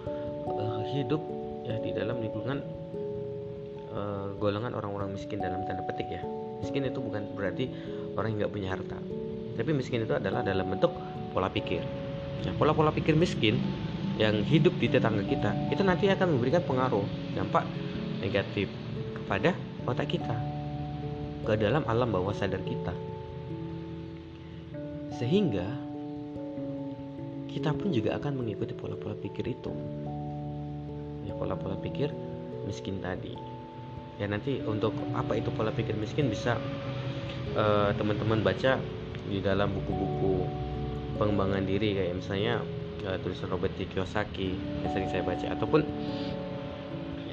uh, hidup ya di dalam lingkungan uh, golongan orang-orang miskin dalam tanda petik ya miskin itu bukan berarti orang yang nggak punya harta tapi miskin itu adalah dalam bentuk pola pikir nah pola-pola pikir miskin yang hidup di tetangga kita itu nanti akan memberikan pengaruh dampak negatif kepada otak kita ke dalam alam bawah sadar kita. Sehingga kita pun juga akan mengikuti pola-pola pikir itu. Ya pola-pola pikir miskin tadi. Ya nanti untuk apa itu pola pikir miskin bisa uh, teman-teman baca di dalam buku-buku pengembangan diri kayak misalnya uh, tulisan Robert T. Kiyosaki yang sering saya baca ataupun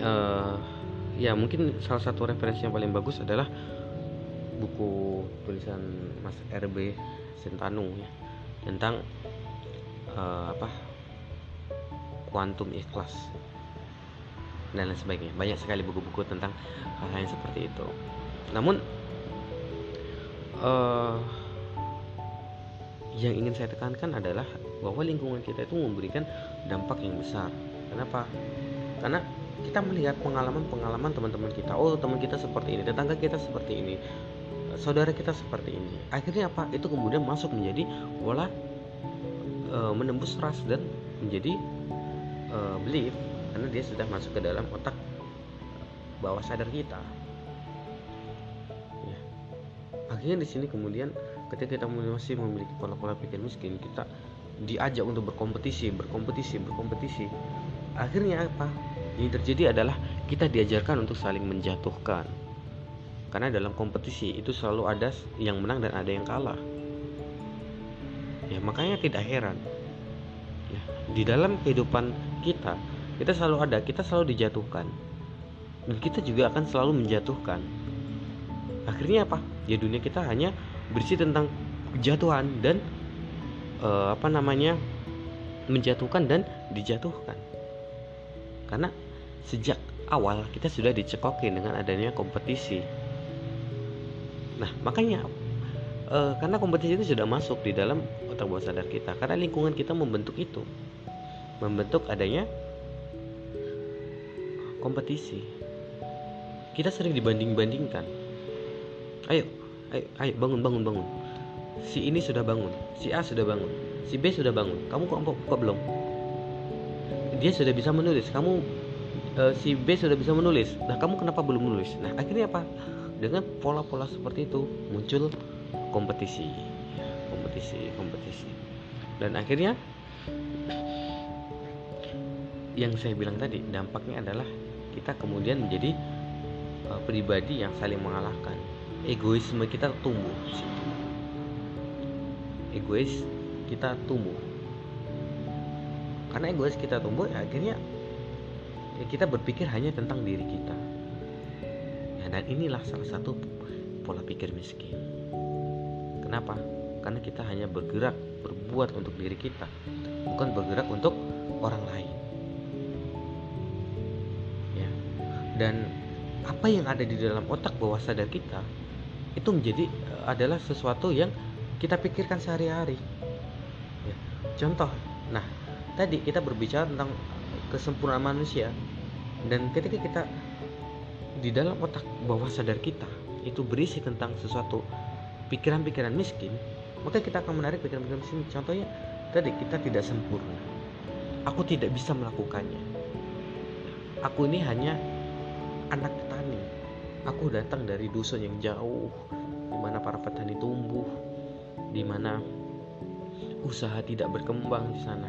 uh, ya mungkin salah satu referensi yang paling bagus adalah buku tulisan Mas RB Sentanu ya tentang uh, apa kuantum ikhlas dan lain sebagainya banyak sekali buku-buku tentang hal-hal yang seperti itu namun uh, yang ingin saya tekankan adalah bahwa lingkungan kita itu memberikan dampak yang besar. Kenapa? Karena kita melihat pengalaman-pengalaman teman-teman kita. Oh teman kita seperti ini tetangga kita seperti ini saudara kita seperti ini. Akhirnya apa? Itu kemudian masuk menjadi pola e, menembus ras dan menjadi e, belief karena dia sudah masuk ke dalam otak bawah sadar kita. Ya. akhirnya di sini kemudian ketika kita masih memiliki pola-pola pikir miskin kita diajak untuk berkompetisi berkompetisi berkompetisi. Akhirnya apa? Yang terjadi adalah kita diajarkan untuk saling menjatuhkan. Karena dalam kompetisi itu selalu ada yang menang dan ada yang kalah. Ya makanya tidak heran. Ya, di dalam kehidupan kita kita selalu ada kita selalu dijatuhkan. Dan kita juga akan selalu menjatuhkan. Akhirnya apa? Ya dunia kita hanya berisi tentang kejatuhan dan uh, apa namanya menjatuhkan dan dijatuhkan. Karena sejak awal kita sudah dicekokin dengan adanya kompetisi. Nah makanya uh, karena kompetisi itu sudah masuk di dalam otak bawah sadar kita karena lingkungan kita membentuk itu. Membentuk adanya kompetisi. Kita sering dibanding-bandingkan. Ayo ayo ayo bangun bangun bangun. Si ini sudah bangun si A sudah bangun si B sudah bangun. Kamu kok kok belum? Dia sudah bisa menulis. Kamu uh, si B sudah bisa menulis. Nah kamu kenapa belum menulis? Nah akhirnya apa? Dengan pola-pola seperti itu muncul kompetisi. Kompetisi kompetisi. Dan akhirnya yang saya bilang tadi dampaknya adalah kita kemudian menjadi uh, pribadi yang saling mengalahkan egoisme kita tumbuh egois kita tumbuh. Karena egois kita tumbuh ya akhirnya ya kita berpikir hanya tentang diri kita. Ya, dan inilah salah satu pola pikir miskin. Kenapa? Karena kita hanya bergerak berbuat untuk diri kita bukan bergerak untuk orang lain. Dan apa yang ada di dalam otak bawah sadar kita itu menjadi eh, adalah sesuatu yang kita pikirkan sehari-hari ya. contoh nah tadi kita berbicara tentang kesempurnaan manusia dan ketika kita di dalam otak bawah sadar kita itu berisi tentang sesuatu pikiran-pikiran miskin maka kita akan menarik pikiran-pikiran miskin contohnya tadi kita tidak sempurna aku tidak bisa melakukannya aku ini hanya anak petani. Aku datang dari dusun yang jauh, di mana para petani tumbuh, di mana usaha tidak berkembang di sana.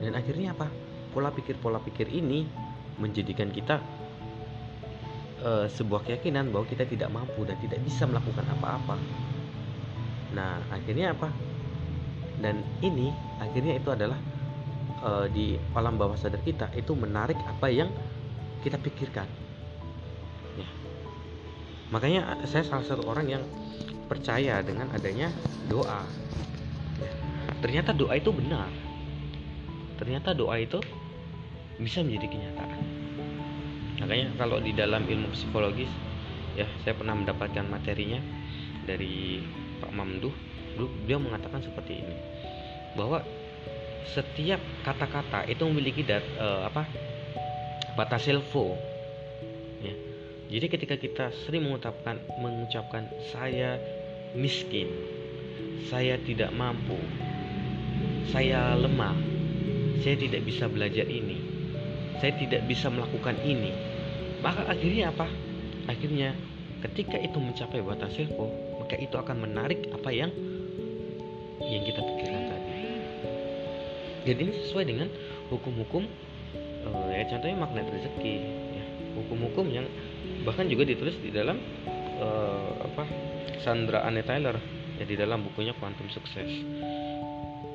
Dan akhirnya apa? Pola pikir-pola pikir ini menjadikan kita uh, sebuah keyakinan bahwa kita tidak mampu dan tidak bisa melakukan apa-apa. Nah, akhirnya apa? Dan ini akhirnya itu adalah uh, di alam bawah sadar kita itu menarik apa yang kita pikirkan. Makanya saya salah satu orang yang percaya dengan adanya doa. Ya. ternyata doa itu benar. Ternyata doa itu bisa menjadi kenyataan. Makanya kalau di dalam ilmu psikologis ya saya pernah mendapatkan materinya dari Pak Mamduh. Dia mengatakan seperti ini bahwa setiap kata-kata itu memiliki dat, uh, apa batas silvo jadi ketika kita sering mengucapkan mengucapkan saya miskin saya tidak mampu saya lemah saya tidak bisa belajar ini saya tidak bisa melakukan ini maka akhirnya apa? Akhirnya ketika itu mencapai batas selfo maka itu akan menarik apa yang yang kita pikirkan tadi. Jadi ini sesuai dengan hukum-hukum uh, ya contohnya magnet rezeki hukum-hukum yang bahkan juga ditulis di dalam uh, apa Sandra Anne Tyler ya di dalam bukunya Quantum Success.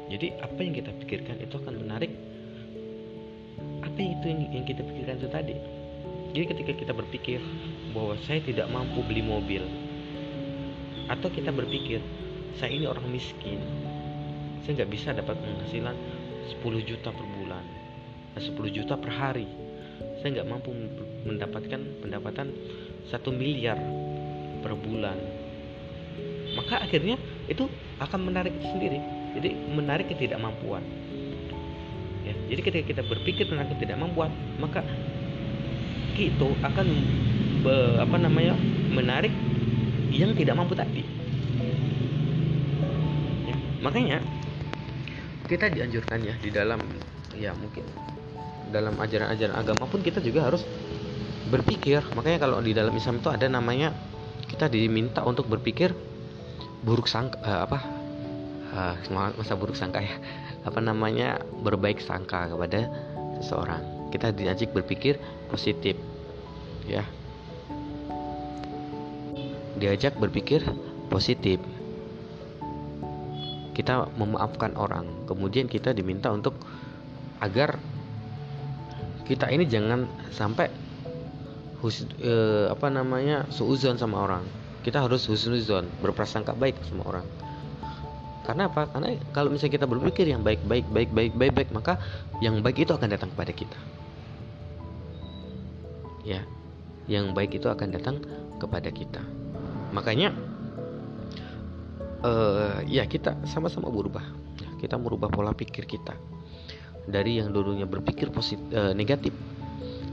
Jadi apa yang kita pikirkan itu akan menarik. Apa itu yang, yang kita pikirkan itu tadi? Jadi ketika kita berpikir bahwa saya tidak mampu beli mobil atau kita berpikir saya ini orang miskin saya nggak bisa dapat penghasilan 10 juta per bulan 10 juta per hari saya nggak mampu mendapatkan pendapatan satu miliar per bulan. Maka akhirnya itu akan menarik itu sendiri. Jadi menarik ketidakmampuan. Ya jadi ketika kita berpikir tentang ketidakmampuan maka itu akan be, apa namanya menarik yang tidak mampu tadi. Ya, makanya kita dianjurkan ya di dalam ya mungkin dalam ajaran-ajaran agama pun kita juga harus berpikir. Makanya kalau di dalam Islam itu ada namanya kita diminta untuk berpikir buruk sangka uh, apa? Uh, masa buruk sangka ya? [LAUGHS] Apa namanya? Berbaik sangka kepada seseorang. Kita diajak berpikir positif ya. Diajak berpikir positif. Kita memaafkan orang. Kemudian kita diminta untuk agar kita ini jangan sampai hus, eh, apa namanya suuzon sama orang kita harus husnuzon berprasangka baik sama orang karena apa karena kalau misalnya kita berpikir yang baik baik baik baik baik baik maka yang baik itu akan datang kepada kita ya yang baik itu akan datang kepada kita. Makanya uh, ya kita sama-sama berubah. Ya, kita merubah pola pikir kita dari yang dulunya berpikir positif uh, negatif,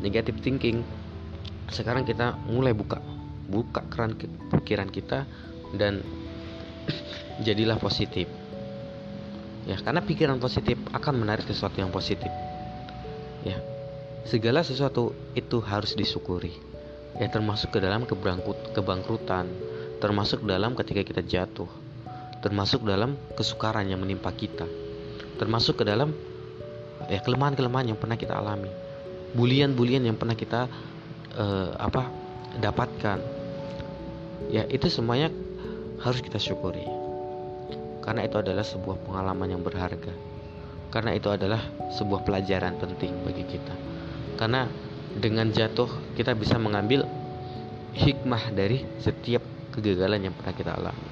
negatif thinking. Sekarang kita mulai buka buka keran pikiran kita dan jadilah positif. Ya, karena pikiran positif akan menarik sesuatu yang positif. Ya. Segala sesuatu itu harus disyukuri ya termasuk ke dalam kebangkrutan termasuk dalam ketika kita jatuh termasuk dalam kesukaran yang menimpa kita termasuk ke dalam ya kelemahan-kelemahan yang pernah kita alami bulian-bulian yang pernah kita uh, apa dapatkan ya itu semuanya harus kita syukuri karena itu adalah sebuah pengalaman yang berharga karena itu adalah sebuah pelajaran penting bagi kita karena dengan jatuh kita bisa mengambil hikmah dari setiap kegagalan yang pernah kita alami.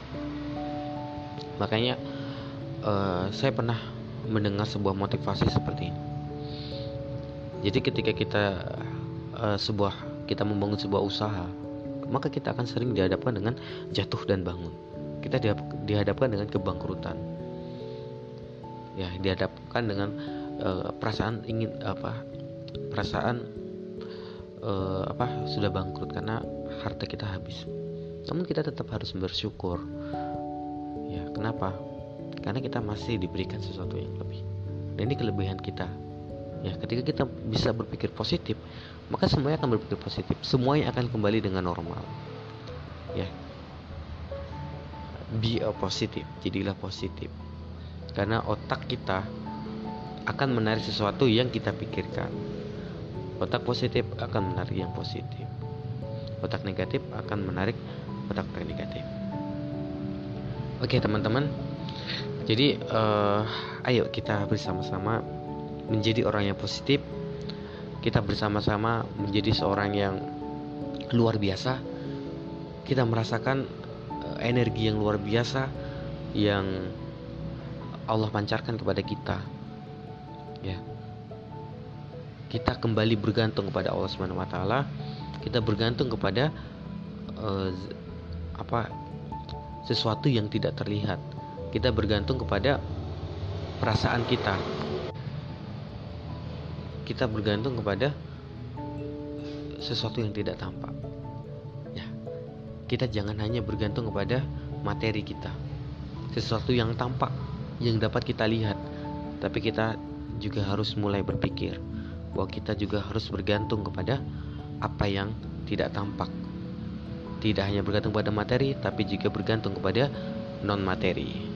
Makanya uh, saya pernah mendengar sebuah motivasi seperti ini. Jadi ketika kita uh, sebuah kita membangun sebuah usaha, maka kita akan sering dihadapkan dengan jatuh dan bangun. Kita dihadapkan dengan kebangkrutan. Ya, dihadapkan dengan uh, perasaan ingin apa? Perasaan uh, apa sudah bangkrut karena harta kita habis namun kita tetap harus bersyukur ya kenapa karena kita masih diberikan sesuatu yang lebih dan ini kelebihan kita ya ketika kita bisa berpikir positif maka semuanya akan berpikir positif. Semuanya akan kembali dengan normal. Ya. Be a positif jadilah positif. Karena otak kita akan menarik sesuatu yang kita pikirkan. Otak positif akan menarik yang positif. Otak negatif akan menarik otak negatif. Oke teman-teman, jadi uh, ayo kita bersama-sama menjadi orang yang positif. Kita bersama-sama menjadi seorang yang luar biasa. Kita merasakan uh, energi yang luar biasa yang Allah pancarkan kepada kita. Ya kita kembali bergantung kepada Allah Subhanahu wa taala kita bergantung kepada uh, apa sesuatu yang tidak terlihat kita bergantung kepada perasaan kita kita bergantung kepada sesuatu yang tidak tampak. Kita jangan hanya bergantung kepada materi kita sesuatu yang tampak yang dapat kita lihat. Tapi kita juga harus mulai berpikir bahwa kita juga harus bergantung kepada apa yang tidak tampak. Tidak hanya bergantung pada materi tapi juga bergantung kepada non materi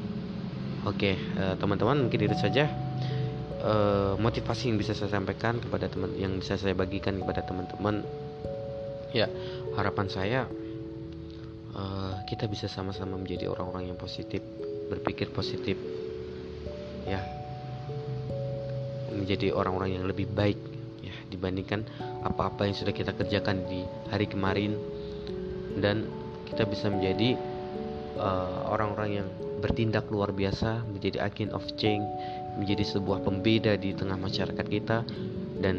oke eh, teman-teman mungkin itu saja uh, motivasi yang bisa saya sampaikan kepada teman yang bisa saya bagikan kepada teman-teman. Ya harapan saya uh, kita bisa sama-sama menjadi orang-orang yang positif berpikir positif. Ya menjadi orang-orang yang lebih baik ya dibandingkan apa-apa yang sudah kita kerjakan di hari kemarin. Dan kita bisa menjadi uh, orang-orang uh, yang bertindak luar biasa, menjadi agent of change, menjadi sebuah pembeda di tengah masyarakat kita dan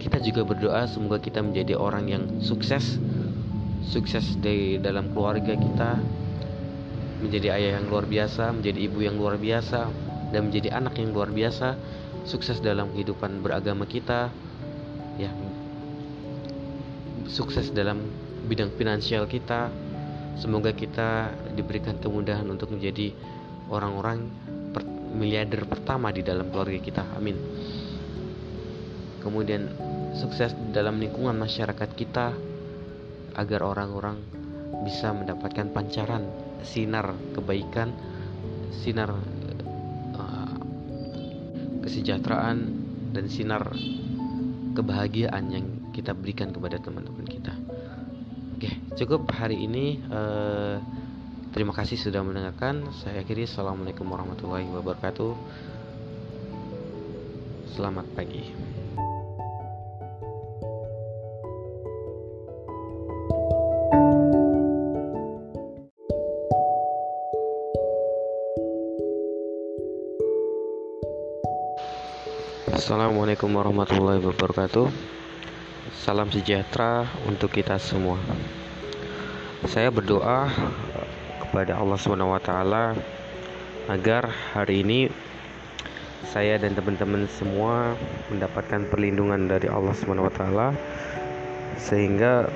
kita juga berdoa semoga kita menjadi orang yang sukses sukses di dalam keluarga kita menjadi ayah yang luar biasa, menjadi ibu yang luar biasa dan menjadi anak yang luar biasa, sukses dalam kehidupan beragama kita ya sukses dalam bidang finansial kita. Semoga kita diberikan kemudahan untuk menjadi orang-orang miliarder pertama di dalam keluarga kita. Amin. Kemudian sukses dalam lingkungan masyarakat kita agar orang-orang bisa mendapatkan pancaran sinar kebaikan, sinar uh, kesejahteraan dan sinar kebahagiaan yang kita berikan kepada teman-teman kita. Oke, cukup hari ini. Uh, terima kasih sudah mendengarkan. Saya akhiri. Assalamualaikum warahmatullahi wabarakatuh. Selamat pagi. Assalamualaikum warahmatullahi wabarakatuh. Salam sejahtera untuk kita semua. Saya berdoa kepada Allah SWT agar hari ini saya dan teman-teman semua mendapatkan perlindungan dari Allah SWT sehingga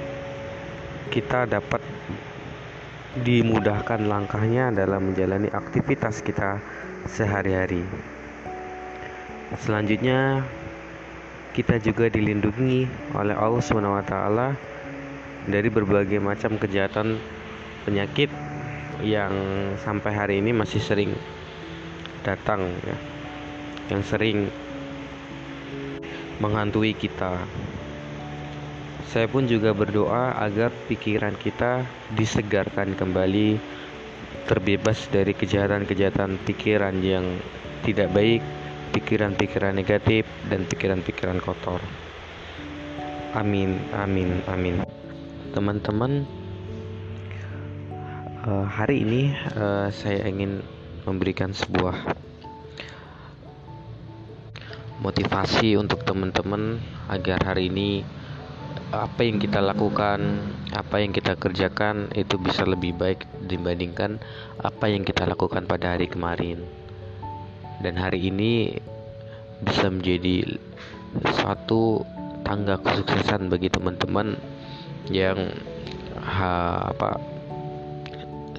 kita dapat dimudahkan langkahnya dalam menjalani aktivitas kita sehari-hari. Selanjutnya kita juga dilindungi oleh Allah SWT dari berbagai macam kejahatan penyakit yang sampai hari ini masih sering datang ya yang sering menghantui kita saya pun juga berdoa agar pikiran kita disegarkan kembali terbebas dari kejahatan-kejahatan pikiran yang tidak baik pikiran-pikiran negatif dan pikiran-pikiran kotor. Amin, amin, amin. Teman-teman, uh, hari ini uh, saya ingin memberikan sebuah motivasi untuk teman-teman agar hari ini apa yang kita lakukan, apa yang kita kerjakan itu bisa lebih baik dibandingkan apa yang kita lakukan pada hari kemarin. Dan hari ini bisa menjadi suatu tangga kesuksesan bagi teman-teman yang ha, apa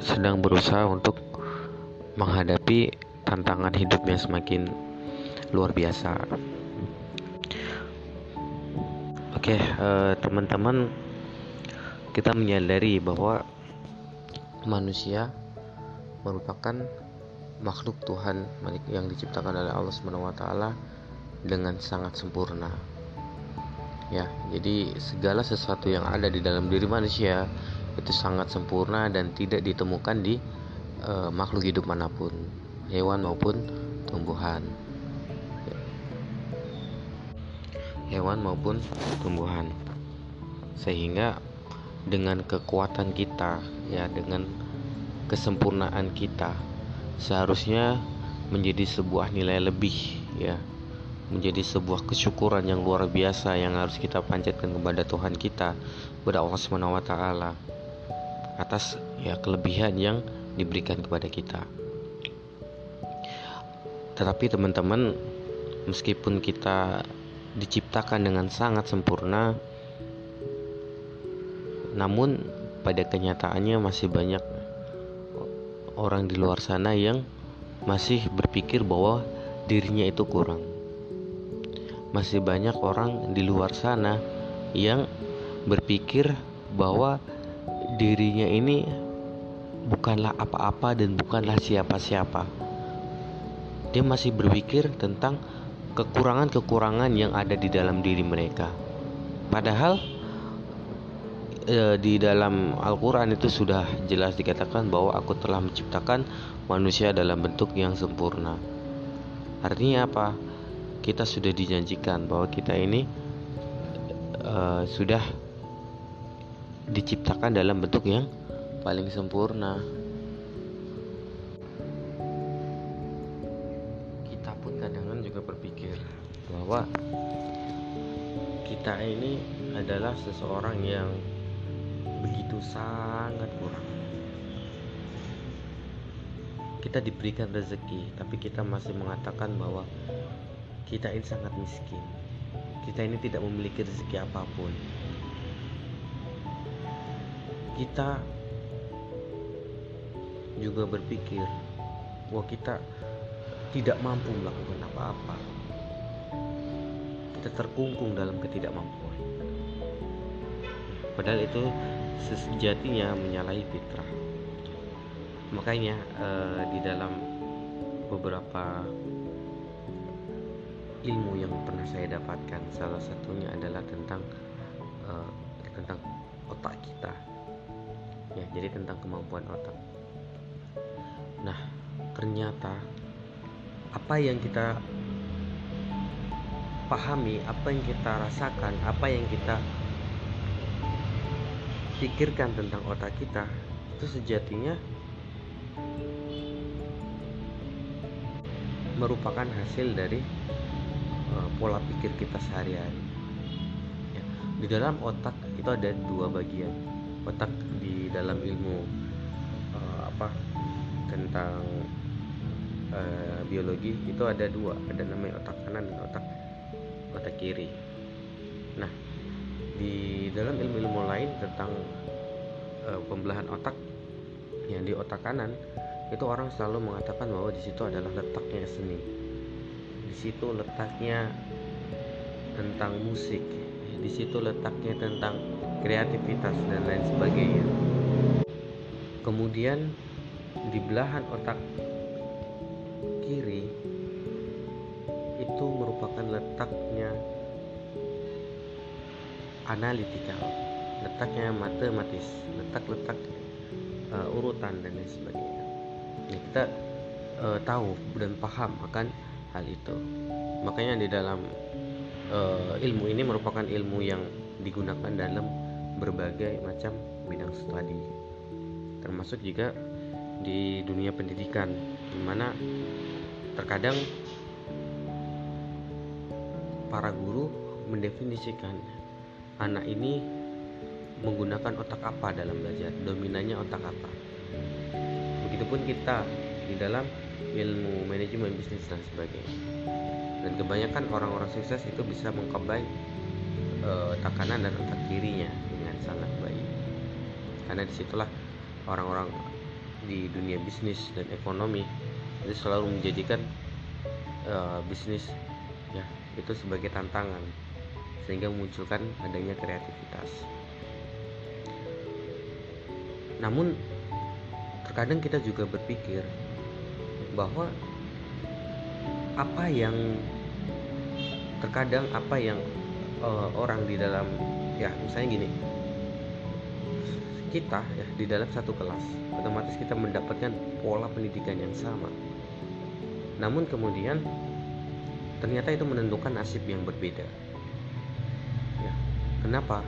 sedang berusaha untuk menghadapi tantangan hidupnya semakin luar biasa. Oke, uh, teman-teman, kita menyadari bahwa manusia merupakan makhluk Tuhan yang diciptakan oleh Allah SWT dengan sangat sempurna. Ya, jadi segala sesuatu yang ada di dalam diri manusia itu sangat sempurna dan tidak ditemukan di uh, makhluk hidup mana pun, hewan maupun tumbuhan. Hewan maupun tumbuhan. Sehingga dengan kekuatan kita ya dengan kesempurnaan kita seharusnya menjadi sebuah nilai lebih ya menjadi sebuah kesyukuran yang luar biasa yang harus kita panjatkan kepada Tuhan kita kepada Allah Subhanahu wa taala atas ya kelebihan yang diberikan kepada kita. Tetapi teman-teman, meskipun kita diciptakan dengan sangat sempurna namun pada kenyataannya masih banyak orang di luar sana yang masih berpikir bahwa dirinya itu kurang. Masih banyak orang di luar sana yang berpikir bahwa dirinya ini bukanlah apa-apa dan bukanlah siapa-siapa. Dia masih berpikir tentang kekurangan-kekurangan yang ada di dalam diri mereka. Padahal e, di dalam Al-Qur'an itu sudah jelas dikatakan bahwa aku telah menciptakan manusia dalam bentuk yang sempurna. Artinya apa? Kita sudah dijanjikan bahwa kita ini e, sudah diciptakan dalam bentuk yang paling sempurna. Kita pun kadang juga berpikir bahwa kita ini adalah seseorang yang begitu sangat kurang. Kita diberikan rezeki, tapi kita masih mengatakan bahwa kita ini sangat miskin. Kita ini tidak memiliki rezeki apa pun. Kita juga berpikir bahwa kita tidak mampu melakukan apa-apa. Kita terkungkung dalam ketidakmampuan. Padahal itu sejatinya menyalahi fitrah. Makanya eh, di dalam beberapa ilmu yang pernah saya dapatkan, salah satunya adalah tentang eh, tentang otak kita. Ya, jadi tentang kemampuan otak Nah, ternyata apa yang kita pahami, apa yang kita rasakan, apa yang kita pikirkan tentang otak kita itu sejatinya merupakan hasil dari uh, pola pikir kita sehari-hari. Ya, di dalam otak itu ada dua bagian. Otak di dalam ilmu uh, apa tentang uh, biologi itu ada dua ada namanya otak kanan dan otak otak kiri. Nah di dalam ilmu-ilmu lain tentang uh, pembelahan otak yang di otak kanan itu orang selalu mengatakan bahwa di situ adalah letaknya seni. Di situ letaknya tentang musik di situ letaknya tentang kreativitas dan lain sebagainya kemudian di belahan otak kiri itu merupakan letaknya analitikal letaknya matematis letak-letak uh, urutan dan lain sebagainya. Nah, kita uh, tahu dan paham akan hal itu. Makanya di dalam uh, ilmu ini merupakan ilmu yang digunakan dalam berbagai macam bidang studi termasuk juga di dunia pendidikan di mana terkadang para guru mendefinisikan anak ini menggunakan otak apa dalam belajar dominannya otak apa. Begitupun kita di dalam ilmu manajemen bisnis dan sebagainya. Dan kebanyakan orang-orang sukses itu bisa mengkombin uh, otak kanan dan otak kirinya dengan sangat baik. Karena di situlah orang-orang di dunia bisnis dan ekonomi itu selalu menjadikan uh, bisnis ya itu sebagai tantangan sehingga memunculkan adanya kreativitas. Namun terkadang kita juga berpikir bahwa apa yang terkadang apa yang uh, orang di dalam ya misalnya gini kita ya di dalam satu kelas otomatis kita mendapatkan pola pendidikan yang sama. Namun kemudian ternyata itu menentukan nasib yang berbeda. Ya kenapa?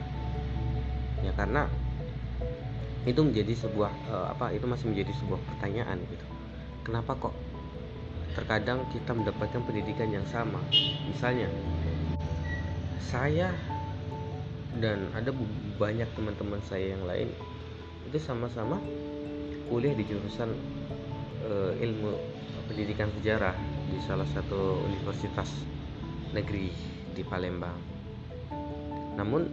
Ya karena itu menjadi sebuah uh, apa itu masih menjadi sebuah pertanyaan gitu. Kenapa kok terkadang kita mendapatkan pendidikan yang sama? Misalnya saya dan ada banyak teman-teman saya yang lain itu sama-sama kuliah di jurusan uh, ilmu pendidikan sejarah di salah satu universitas negeri di Palembang. Namun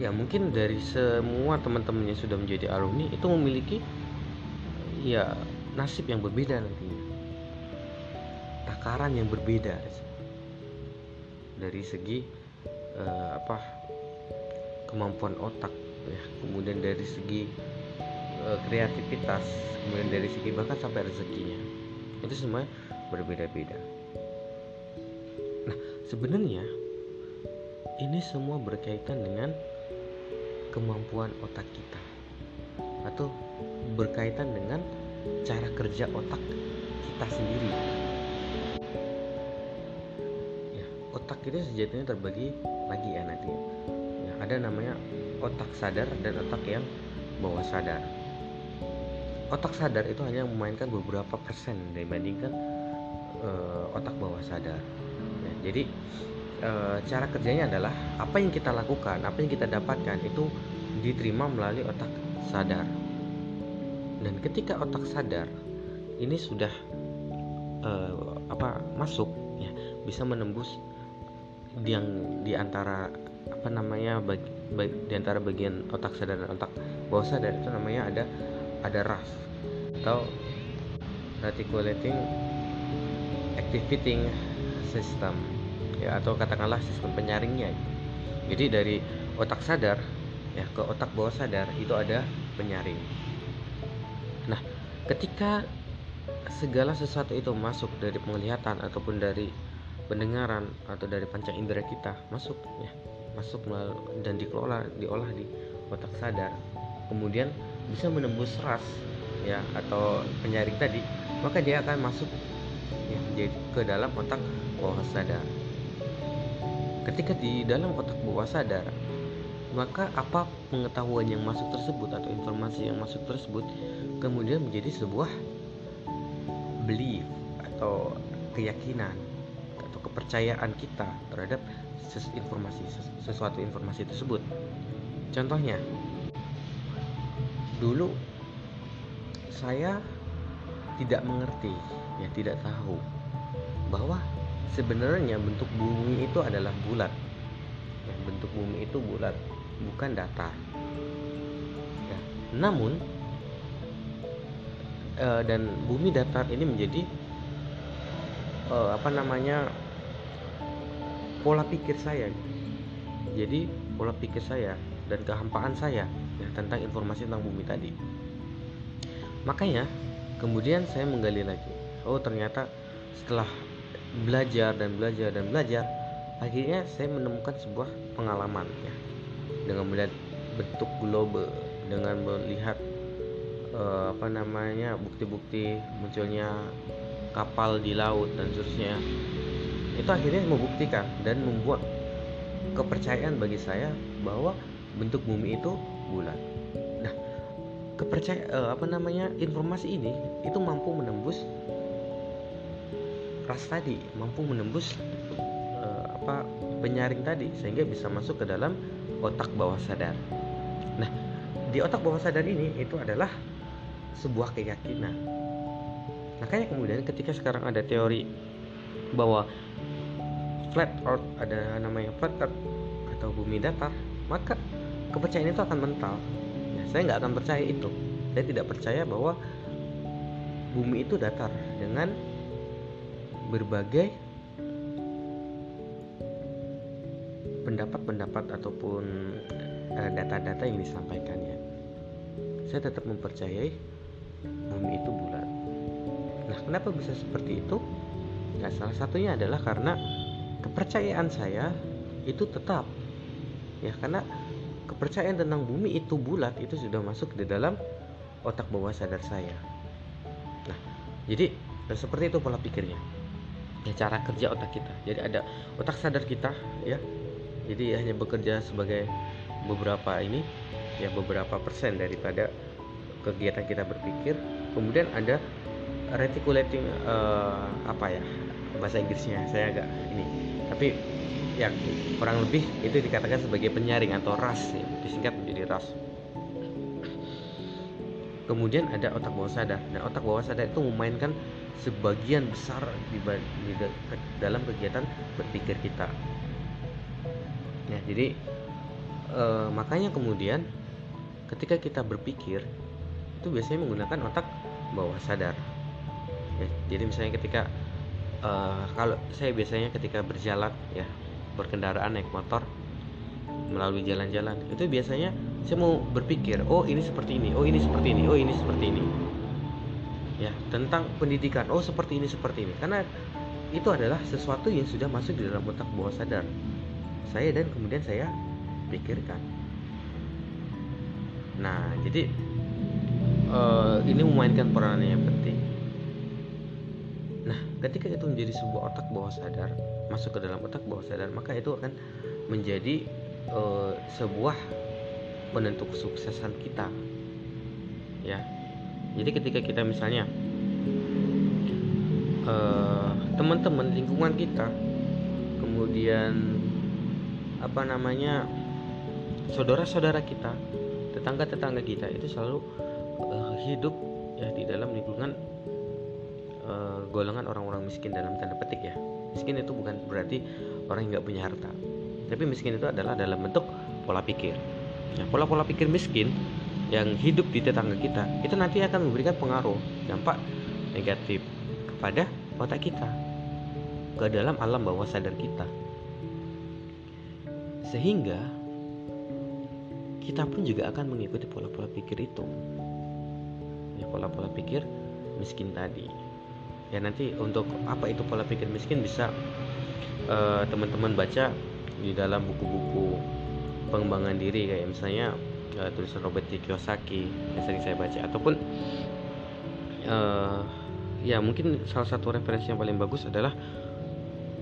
ya mungkin dari semua teman-teman yang sudah menjadi alumni itu memiliki ya nasib yang berbeda nantinya. Takaran yang berbeda dari segi uh, apa kemampuan otak ya kemudian dari segi uh, kreativitas kemudian dari segi bahkan sampai rezekinya itu semua berbeda-beda nah sebenarnya ini semua berkaitan dengan kemampuan otak kita atau berkaitan dengan cara kerja otak kita sendiri. Ya, otak itu sejatinya terbagi lagi ya nanti. Ya, ada namanya otak sadar dan otak yang bawah sadar. Otak sadar itu hanya memainkan beberapa persen dibandingkan uh, otak bawah sadar. Ya, jadi e, cara kerjanya adalah apa yang kita lakukan, apa yang kita dapatkan itu diterima melalui otak sadar. Dan ketika otak sadar ini sudah e, apa masuk ya bisa menembus yang di antara apa namanya bagi, di antara bagian otak sadar dan otak bawah sadar itu namanya ada ada RAS atau reticulating activating system ya atau katakanlah sistem penyaringnya. Jadi dari otak sadar ya ke otak bawah sadar itu ada penyaring. Nah ketika segala sesuatu itu masuk dari penglihatan ataupun dari pendengaran atau dari panca indera kita masuk ya masuk dan dikelola diolah di otak sadar. Kemudian bisa menembus ras ya atau penyaring tadi maka dia akan masuk ya, jadi ke dalam otak bawah sadar. Ketika di dalam otak bawah sadar, maka apa pengetahuan yang masuk tersebut atau informasi yang masuk tersebut kemudian menjadi sebuah belief atau keyakinan kepercayaan kita terhadap informasi sesuatu informasi tersebut. Contohnya, dulu saya tidak mengerti, ya tidak tahu bahwa sebenarnya bentuk bumi itu adalah bulat ya, bentuk bumi itu bulat bukan datar ya, namun e, dan bumi datar ini menjadi e, apa namanya pola pikir saya. Jadi pola pikir saya dan kehampaan saya ya, tentang informasi tentang bumi tadi. Makanya kemudian saya menggali lagi. Oh ternyata setelah belajar dan belajar dan belajar akhirnya saya menemukan sebuah pengalaman ya dengan melihat bentuk globe dengan melihat uh, apa namanya bukti-bukti munculnya kapal di laut dan seterusnya itu akhirnya membuktikan dan membuat kepercayaan bagi saya bahwa bentuk bumi itu bulat. Nah, kepercayaan uh, apa namanya informasi ini itu mampu menembus ras tadi mampu menembus uh, apa penyaring tadi sehingga bisa masuk ke dalam otak bawah sadar. Nah, di otak bawah sadar ini itu adalah sebuah keyakinan. Makanya kemudian ketika sekarang ada teori bahwa flat earth ada namanya flat earth atau bumi datar, maka kepercayaan itu akan mental. Nah, saya nggak akan percaya itu. Saya tidak percaya bahwa bumi itu datar dengan berbagai pendapat-pendapat ataupun eh, data-data yang disampaikannya. Saya tetap mempercayai bumi itu bulat. Nah, kenapa bisa seperti itu? Nah, salah satunya adalah karena kepercayaan saya itu tetap. Ya karena kepercayaan tentang bumi itu bulat itu sudah masuk di dalam otak bawah sadar saya. Nah, jadi seperti itu pola pikirnya. Ya cara kerja otak kita. Jadi ada otak sadar kita ya. Jadi hanya bekerja sebagai beberapa ini ya beberapa persen daripada kegiatan kita berpikir. Kemudian ada reticulating uh, apa ya bahasa Inggrisnya saya agak ini tapi ya kurang lebih itu dikatakan sebagai penyaring atau ras ya disingkat menjadi ras. Kemudian ada otak bawah sadar. Nah otak bawah sadar itu memainkan sebagian besar di, di, di dalam kegiatan berpikir kita. Ya, jadi e, makanya kemudian ketika kita berpikir itu biasanya menggunakan otak bawah sadar. Ya, jadi misalnya ketika uh, kalau saya biasanya ketika berjalan ya berkendaraan naik motor melalui jalan-jalan itu biasanya saya mau berpikir oh ini seperti ini oh ini seperti ini oh ini seperti ini. Ya tentang pendidikan oh seperti ini seperti ini. Karena itu adalah sesuatu yang sudah masuk di dalam otak bawah sadar. Saya dan kemudian saya pikirkan. Nah jadi uh, ini memainkan penting nah ketika itu menjadi sebuah otak bawah sadar masuk ke dalam otak bawah sadar maka itu akan menjadi uh, sebuah penentu kesuksesan kita. Ya. Jadi ketika kita misalnya uh, teman-teman lingkungan kita kemudian apa namanya saudara-saudara kita tetangga-tetangga kita itu selalu uh, hidup ya di dalam lingkungan uh, golongan orang-orang miskin dalam tanda petik ya. Miskin itu bukan berarti orang yang nggak punya harta. Tapi miskin itu adalah dalam bentuk pola pikir. Nah, pola-pola pikir miskin yang hidup di tetangga kita itu nanti akan memberikan pengaruh dampak negatif kepada otak kita ke dalam alam bawah sadar kita. Sehingga kita pun juga akan mengikuti pola-pola pikir itu. Ya pola-pola pikir miskin tadi ya nanti untuk apa itu pola pikir miskin bisa eh, teman-teman baca di dalam buku-buku pengembangan diri kayak misalnya uh, tulisan Robert T. Kiyosaki yang sering saya baca ataupun uh, ya mungkin salah satu referensi yang paling bagus adalah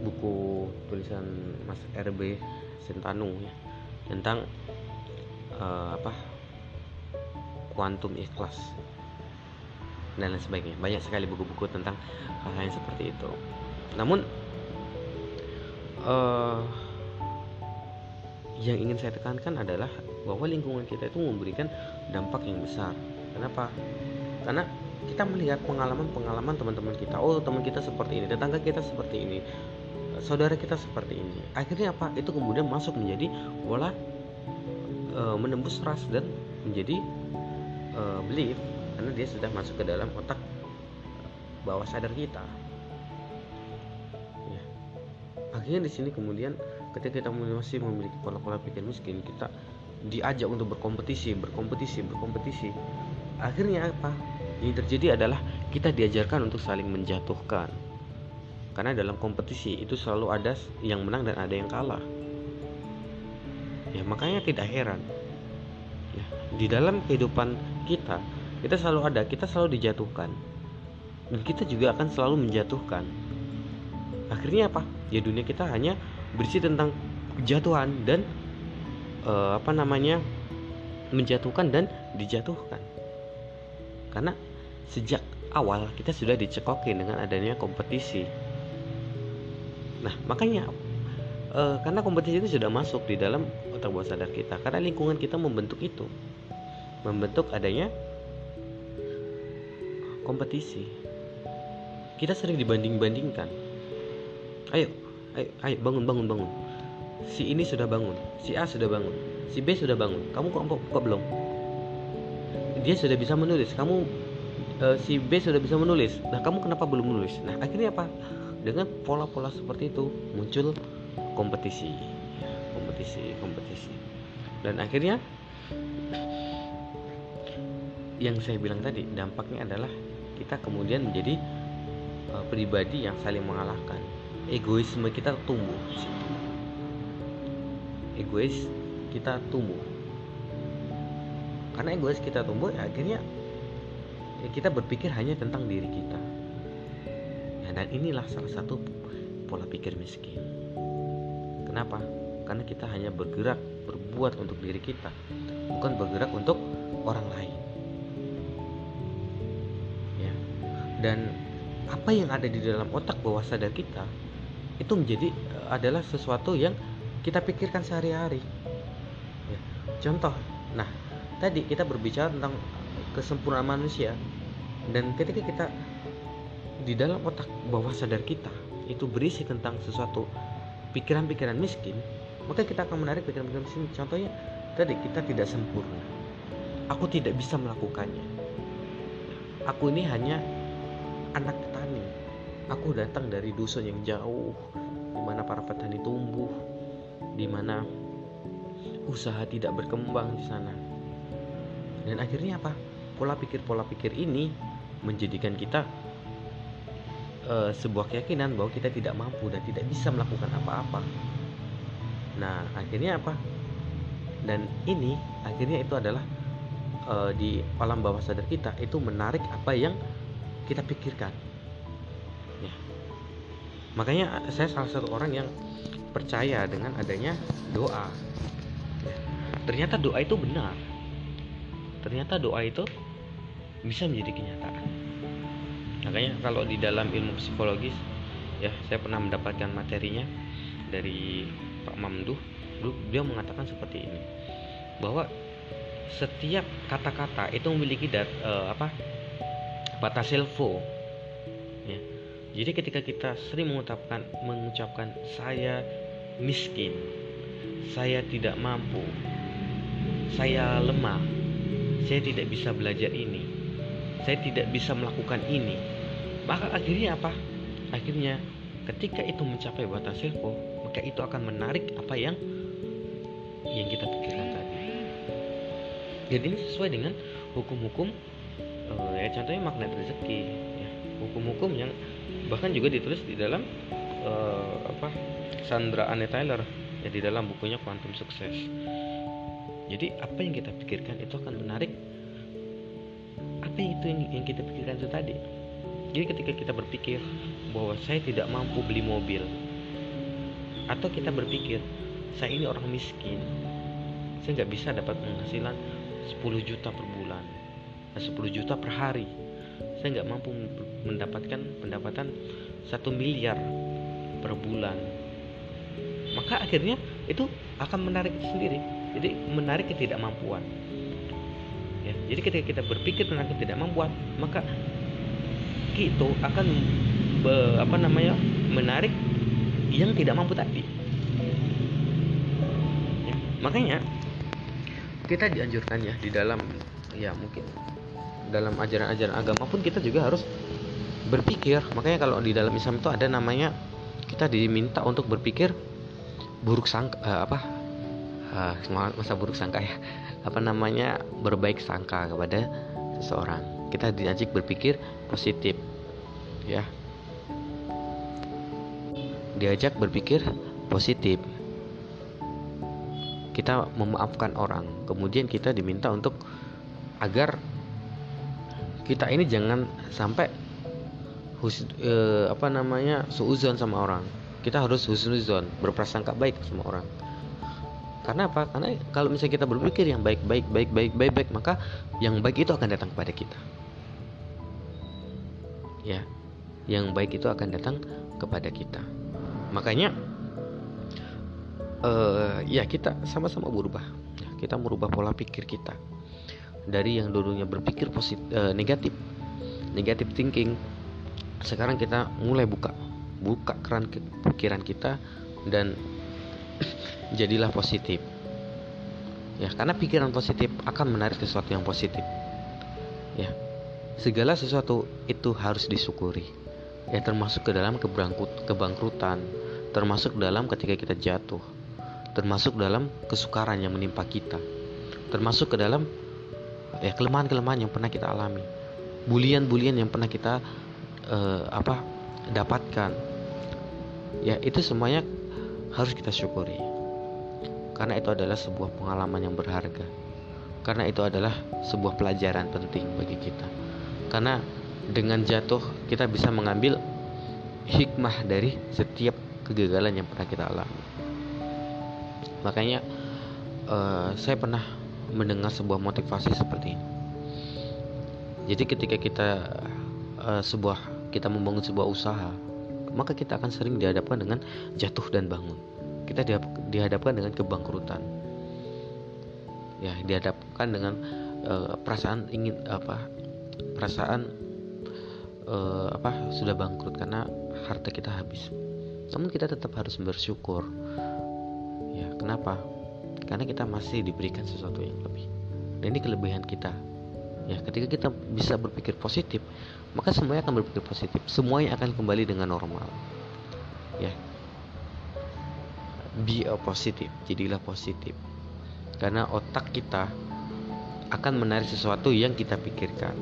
buku tulisan Mas RB Sentanung ya tentang uh, apa kuantum ikhlas dan lain sebagainya banyak sekali buku-buku tentang hal-hal yang seperti itu namun uh, yang ingin saya tekankan adalah bahwa lingkungan kita itu memberikan dampak yang besar. Kenapa? Karena kita melihat pengalaman-pengalaman teman-teman kita. Oh, teman kita seperti ini, tetangga kita seperti ini, saudara kita seperti ini. Akhirnya apa? Itu kemudian masuk menjadi bola e, menembus ras dan menjadi e, belief karena dia sudah masuk ke dalam otak bawah sadar kita. Ya. Akhirnya di sini kemudian ketika kita masih memiliki pola-pola pikir miskin kita diajak untuk berkompetisi berkompetisi berkompetisi. Akhirnya apa? Yang terjadi adalah kita diajarkan untuk saling menjatuhkan. Karena dalam kompetisi itu selalu ada yang menang dan ada yang kalah. Ya makanya tidak heran. Ya, di dalam kehidupan kita kita selalu ada kita selalu dijatuhkan. Dan kita juga akan selalu menjatuhkan. Akhirnya apa? Ya dunia kita hanya berisi tentang kejatuhan dan uh, apa namanya menjatuhkan dan dijatuhkan. Karena sejak awal kita sudah dicekokin dengan adanya kompetisi. Nah makanya uh, karena kompetisi itu sudah masuk di dalam otak bawah sadar kita karena lingkungan kita membentuk itu. Membentuk adanya kompetisi. Kita sering dibanding-bandingkan. Ayo ayo, ayo bangun bangun bangun. Si ini sudah bangun si A sudah bangun si B sudah bangun. Kamu kok kok, kok belum? Dia sudah bisa menulis kamu uh, si B sudah bisa menulis. Nah kamu kenapa belum menulis? Nah akhirnya apa? Dengan pola-pola seperti itu muncul kompetisi. Kompetisi kompetisi. Dan akhirnya yang saya bilang tadi dampaknya adalah kita kemudian menjadi uh, pribadi yang saling mengalahkan. Egoisme kita tumbuh egois kita tumbuh. Karena egois kita tumbuh ya akhirnya ya kita berpikir hanya tentang diri kita. Ya, dan inilah salah satu pola pikir miskin. Kenapa? Karena kita hanya bergerak berbuat untuk diri kita bukan bergerak untuk orang lain dan apa yang ada di dalam otak bawah sadar kita itu menjadi eh, adalah sesuatu yang kita pikirkan sehari-hari. Ya. Contoh, nah tadi kita berbicara tentang kesempurnaan manusia dan ketika kita di dalam otak bawah sadar kita itu berisi tentang sesuatu pikiran-pikiran miskin, maka kita akan menarik pikiran-pikiran miskin. Contohnya tadi kita tidak sempurna aku tidak bisa melakukannya aku ini hanya anak petani aku datang dari dusun yang jauh di mana para petani tumbuh di mana usaha tidak berkembang di sana dan akhirnya apa pola pikir pola pikir ini menjadikan kita uh, sebuah keyakinan bahwa kita tidak mampu dan tidak bisa melakukan apa-apa. Nah, akhirnya apa? Dan ini akhirnya itu adalah uh, di alam bawah sadar kita itu menarik apa yang kita pikirkan. Ya. Makanya saya salah satu orang yang percaya dengan adanya doa. Ya. Ternyata doa itu benar. Ternyata doa itu bisa menjadi kenyataan makanya kalau di dalam ilmu psikologis ya saya pernah mendapatkan materinya dari Pak Mamduh dia mengatakan seperti ini bahwa setiap kata-kata itu memiliki dat, uh, apa batas selfo ya. Jadi ketika kita sering mengucapkan mengucapkan saya miskin saya tidak mampu saya lemah saya tidak bisa belajar ini saya tidak bisa melakukan ini. Maka akhirnya apa? Akhirnya ketika itu mencapai batas silpo maka itu akan menarik apa yang yang kita pikirkan tadi. Jadi ini sesuai dengan hukum-hukum uh, ya contohnya magnet rezeki ya. Hukum-hukum yang bahkan juga ditulis di dalam uh, apa Sandra Anne Taylor ya di dalam bukunya Quantum Success. Jadi apa yang kita pikirkan itu akan menarik. Tapi itu yang, yang kita pikirkan itu tadi? Jadi ketika kita berpikir bahwa saya tidak mampu beli mobil atau kita berpikir saya ini orang miskin saya nggak bisa dapat penghasilan 10 juta per bulan 10 juta per hari. Saya nggak mampu mendapatkan pendapatan satu miliar per bulan. Maka akhirnya itu akan menarik sendiri. Jadi menarik ketidakmampuan. Ya jadi ketika kita berpikir tentang ketidakmampuan maka kita akan be, apa namanya menarik yang tidak mampu tadi. Ya, makanya kita dianjurkan ya di dalam ya mungkin dalam ajaran-ajaran agama pun kita juga harus berpikir. Makanya kalau di dalam Islam itu ada namanya kita diminta untuk berpikir buruk sangka uh, apa? Uh, masa buruk sangka ya. [LAUGHS] Apa namanya? Berbaik sangka kepada seseorang. Kita diajak berpikir positif ya. Diajak berpikir positif. Kita memaafkan orang. Kemudian kita diminta untuk agar kita ini jangan sampai hus, eh, apa namanya suuzon sama orang kita harus husnuzon berprasangka baik sama orang karena apa? Karena kalau misalnya kita berpikir yang baik, baik, baik, baik, baik, baik, maka yang baik itu akan datang kepada kita. Ya, yang baik itu akan datang kepada kita. Makanya, uh, ya kita sama-sama berubah. Ya, kita merubah pola pikir kita dari yang dulunya berpikir positif, uh, negatif, negatif thinking. Sekarang kita mulai buka, buka keran pikiran kita dan [COUGHS] jadilah positif ya karena pikiran positif akan menarik sesuatu yang positif ya segala sesuatu itu harus disyukuri ya termasuk ke dalam kebangkrutan termasuk dalam ketika kita jatuh termasuk dalam kesukaran yang menimpa kita termasuk ke dalam ya kelemahan-kelemahan yang pernah kita alami. Bulian-bulian yang pernah kita uh, apa dapatkan. Ya itu semuanya harus kita syukuri. Karena itu adalah sebuah pengalaman yang berharga. Karena itu adalah sebuah pelajaran penting bagi kita. Karena dengan jatuh kita bisa mengambil hikmah dari setiap kegagalan yang pernah kita alami. Makanya uh, saya pernah mendengar sebuah motivasi seperti ini. Jadi ketika kita uh, sebuah kita membangun sebuah usaha maka kita akan sering dihadapkan dengan jatuh dan bangun. Kita dihadapkan dengan kebangkrutan. Ya dihadapkan dengan uh, perasaan ingin apa perasaan uh, apa sudah bangkrut karena harta kita habis. Namun kita tetap harus bersyukur. Ya kenapa karena kita masih diberikan sesuatu yang lebih. Dan ini kelebihan kita. Ya ketika kita bisa berpikir positif maka semuanya akan berpikir positif. Semuanya akan kembali dengan normal. Ya. Be a positive. Jadilah positif. Karena otak kita akan menarik sesuatu yang kita pikirkan.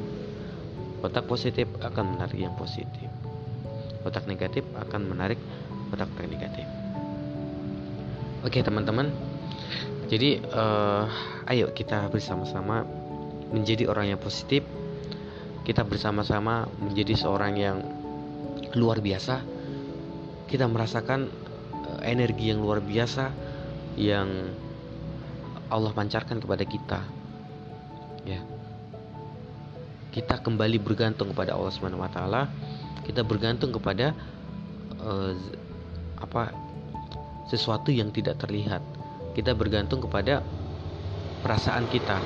Otak positif akan menarik yang positif. Otak negatif akan menarik otak-otak negatif. Oke teman-teman jadi uh, ayo kita bersama-sama menjadi orang yang positif. Kita bersama-sama menjadi seorang yang luar biasa. Kita merasakan uh, energi yang luar biasa yang Allah pancarkan kepada kita. Ya. Kita kembali bergantung kepada Allah Subhanahu wa kita bergantung kepada uh, apa sesuatu yang tidak terlihat. Kita bergantung kepada perasaan kita.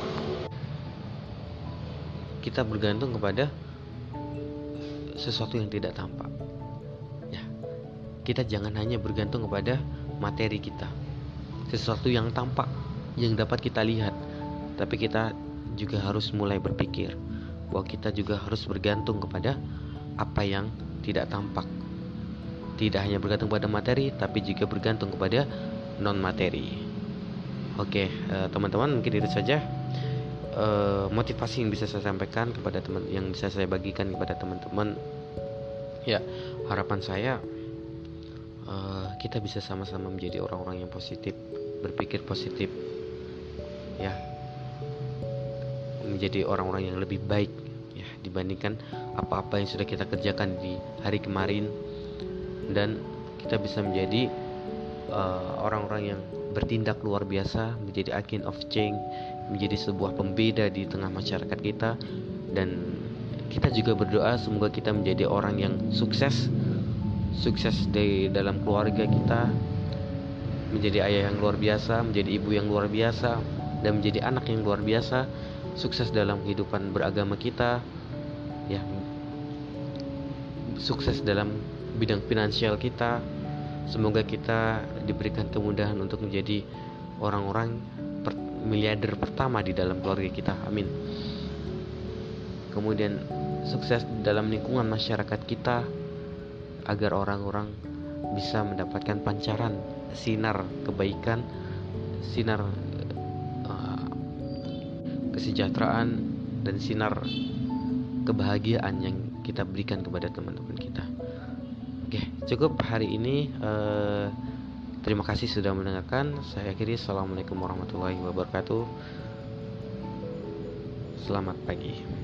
Kita bergantung kepada sesuatu yang tidak tampak. Ya. Kita jangan hanya bergantung kepada materi kita. Sesuatu yang tampak yang dapat kita lihat. Tapi kita juga harus mulai berpikir bahwa kita juga harus bergantung kepada apa yang tidak tampak. Tidak hanya bergantung pada materi, tapi juga bergantung kepada non materi. Oke, uh, teman-teman, mungkin itu saja. Uh, motivasi yang bisa saya sampaikan kepada teman, yang bisa saya bagikan kepada teman-teman. Ya, harapan saya uh, kita bisa sama-sama menjadi orang-orang yang positif, berpikir positif, ya, menjadi orang-orang yang lebih baik, ya, dibandingkan apa-apa yang sudah kita kerjakan di hari kemarin. Dan kita bisa menjadi uh, orang-orang uh, yang bertindak luar biasa menjadi agent of change menjadi sebuah pembeda di tengah masyarakat kita dan kita juga berdoa semoga kita menjadi orang yang sukses sukses di dalam keluarga kita menjadi ayah yang luar biasa menjadi ibu yang luar biasa dan menjadi anak yang luar biasa sukses dalam kehidupan beragama kita ya sukses dalam bidang finansial kita. Semoga kita diberikan kemudahan untuk menjadi orang-orang per miliarder pertama di dalam keluarga kita. Amin. Kemudian sukses dalam lingkungan masyarakat kita agar orang-orang bisa mendapatkan pancaran sinar kebaikan, sinar uh, kesejahteraan dan sinar kebahagiaan yang kita berikan kepada teman-teman kita. Oke, cukup hari ini. Uh, terima kasih sudah mendengarkan. Saya akhiri. Assalamualaikum warahmatullahi wabarakatuh. Selamat pagi.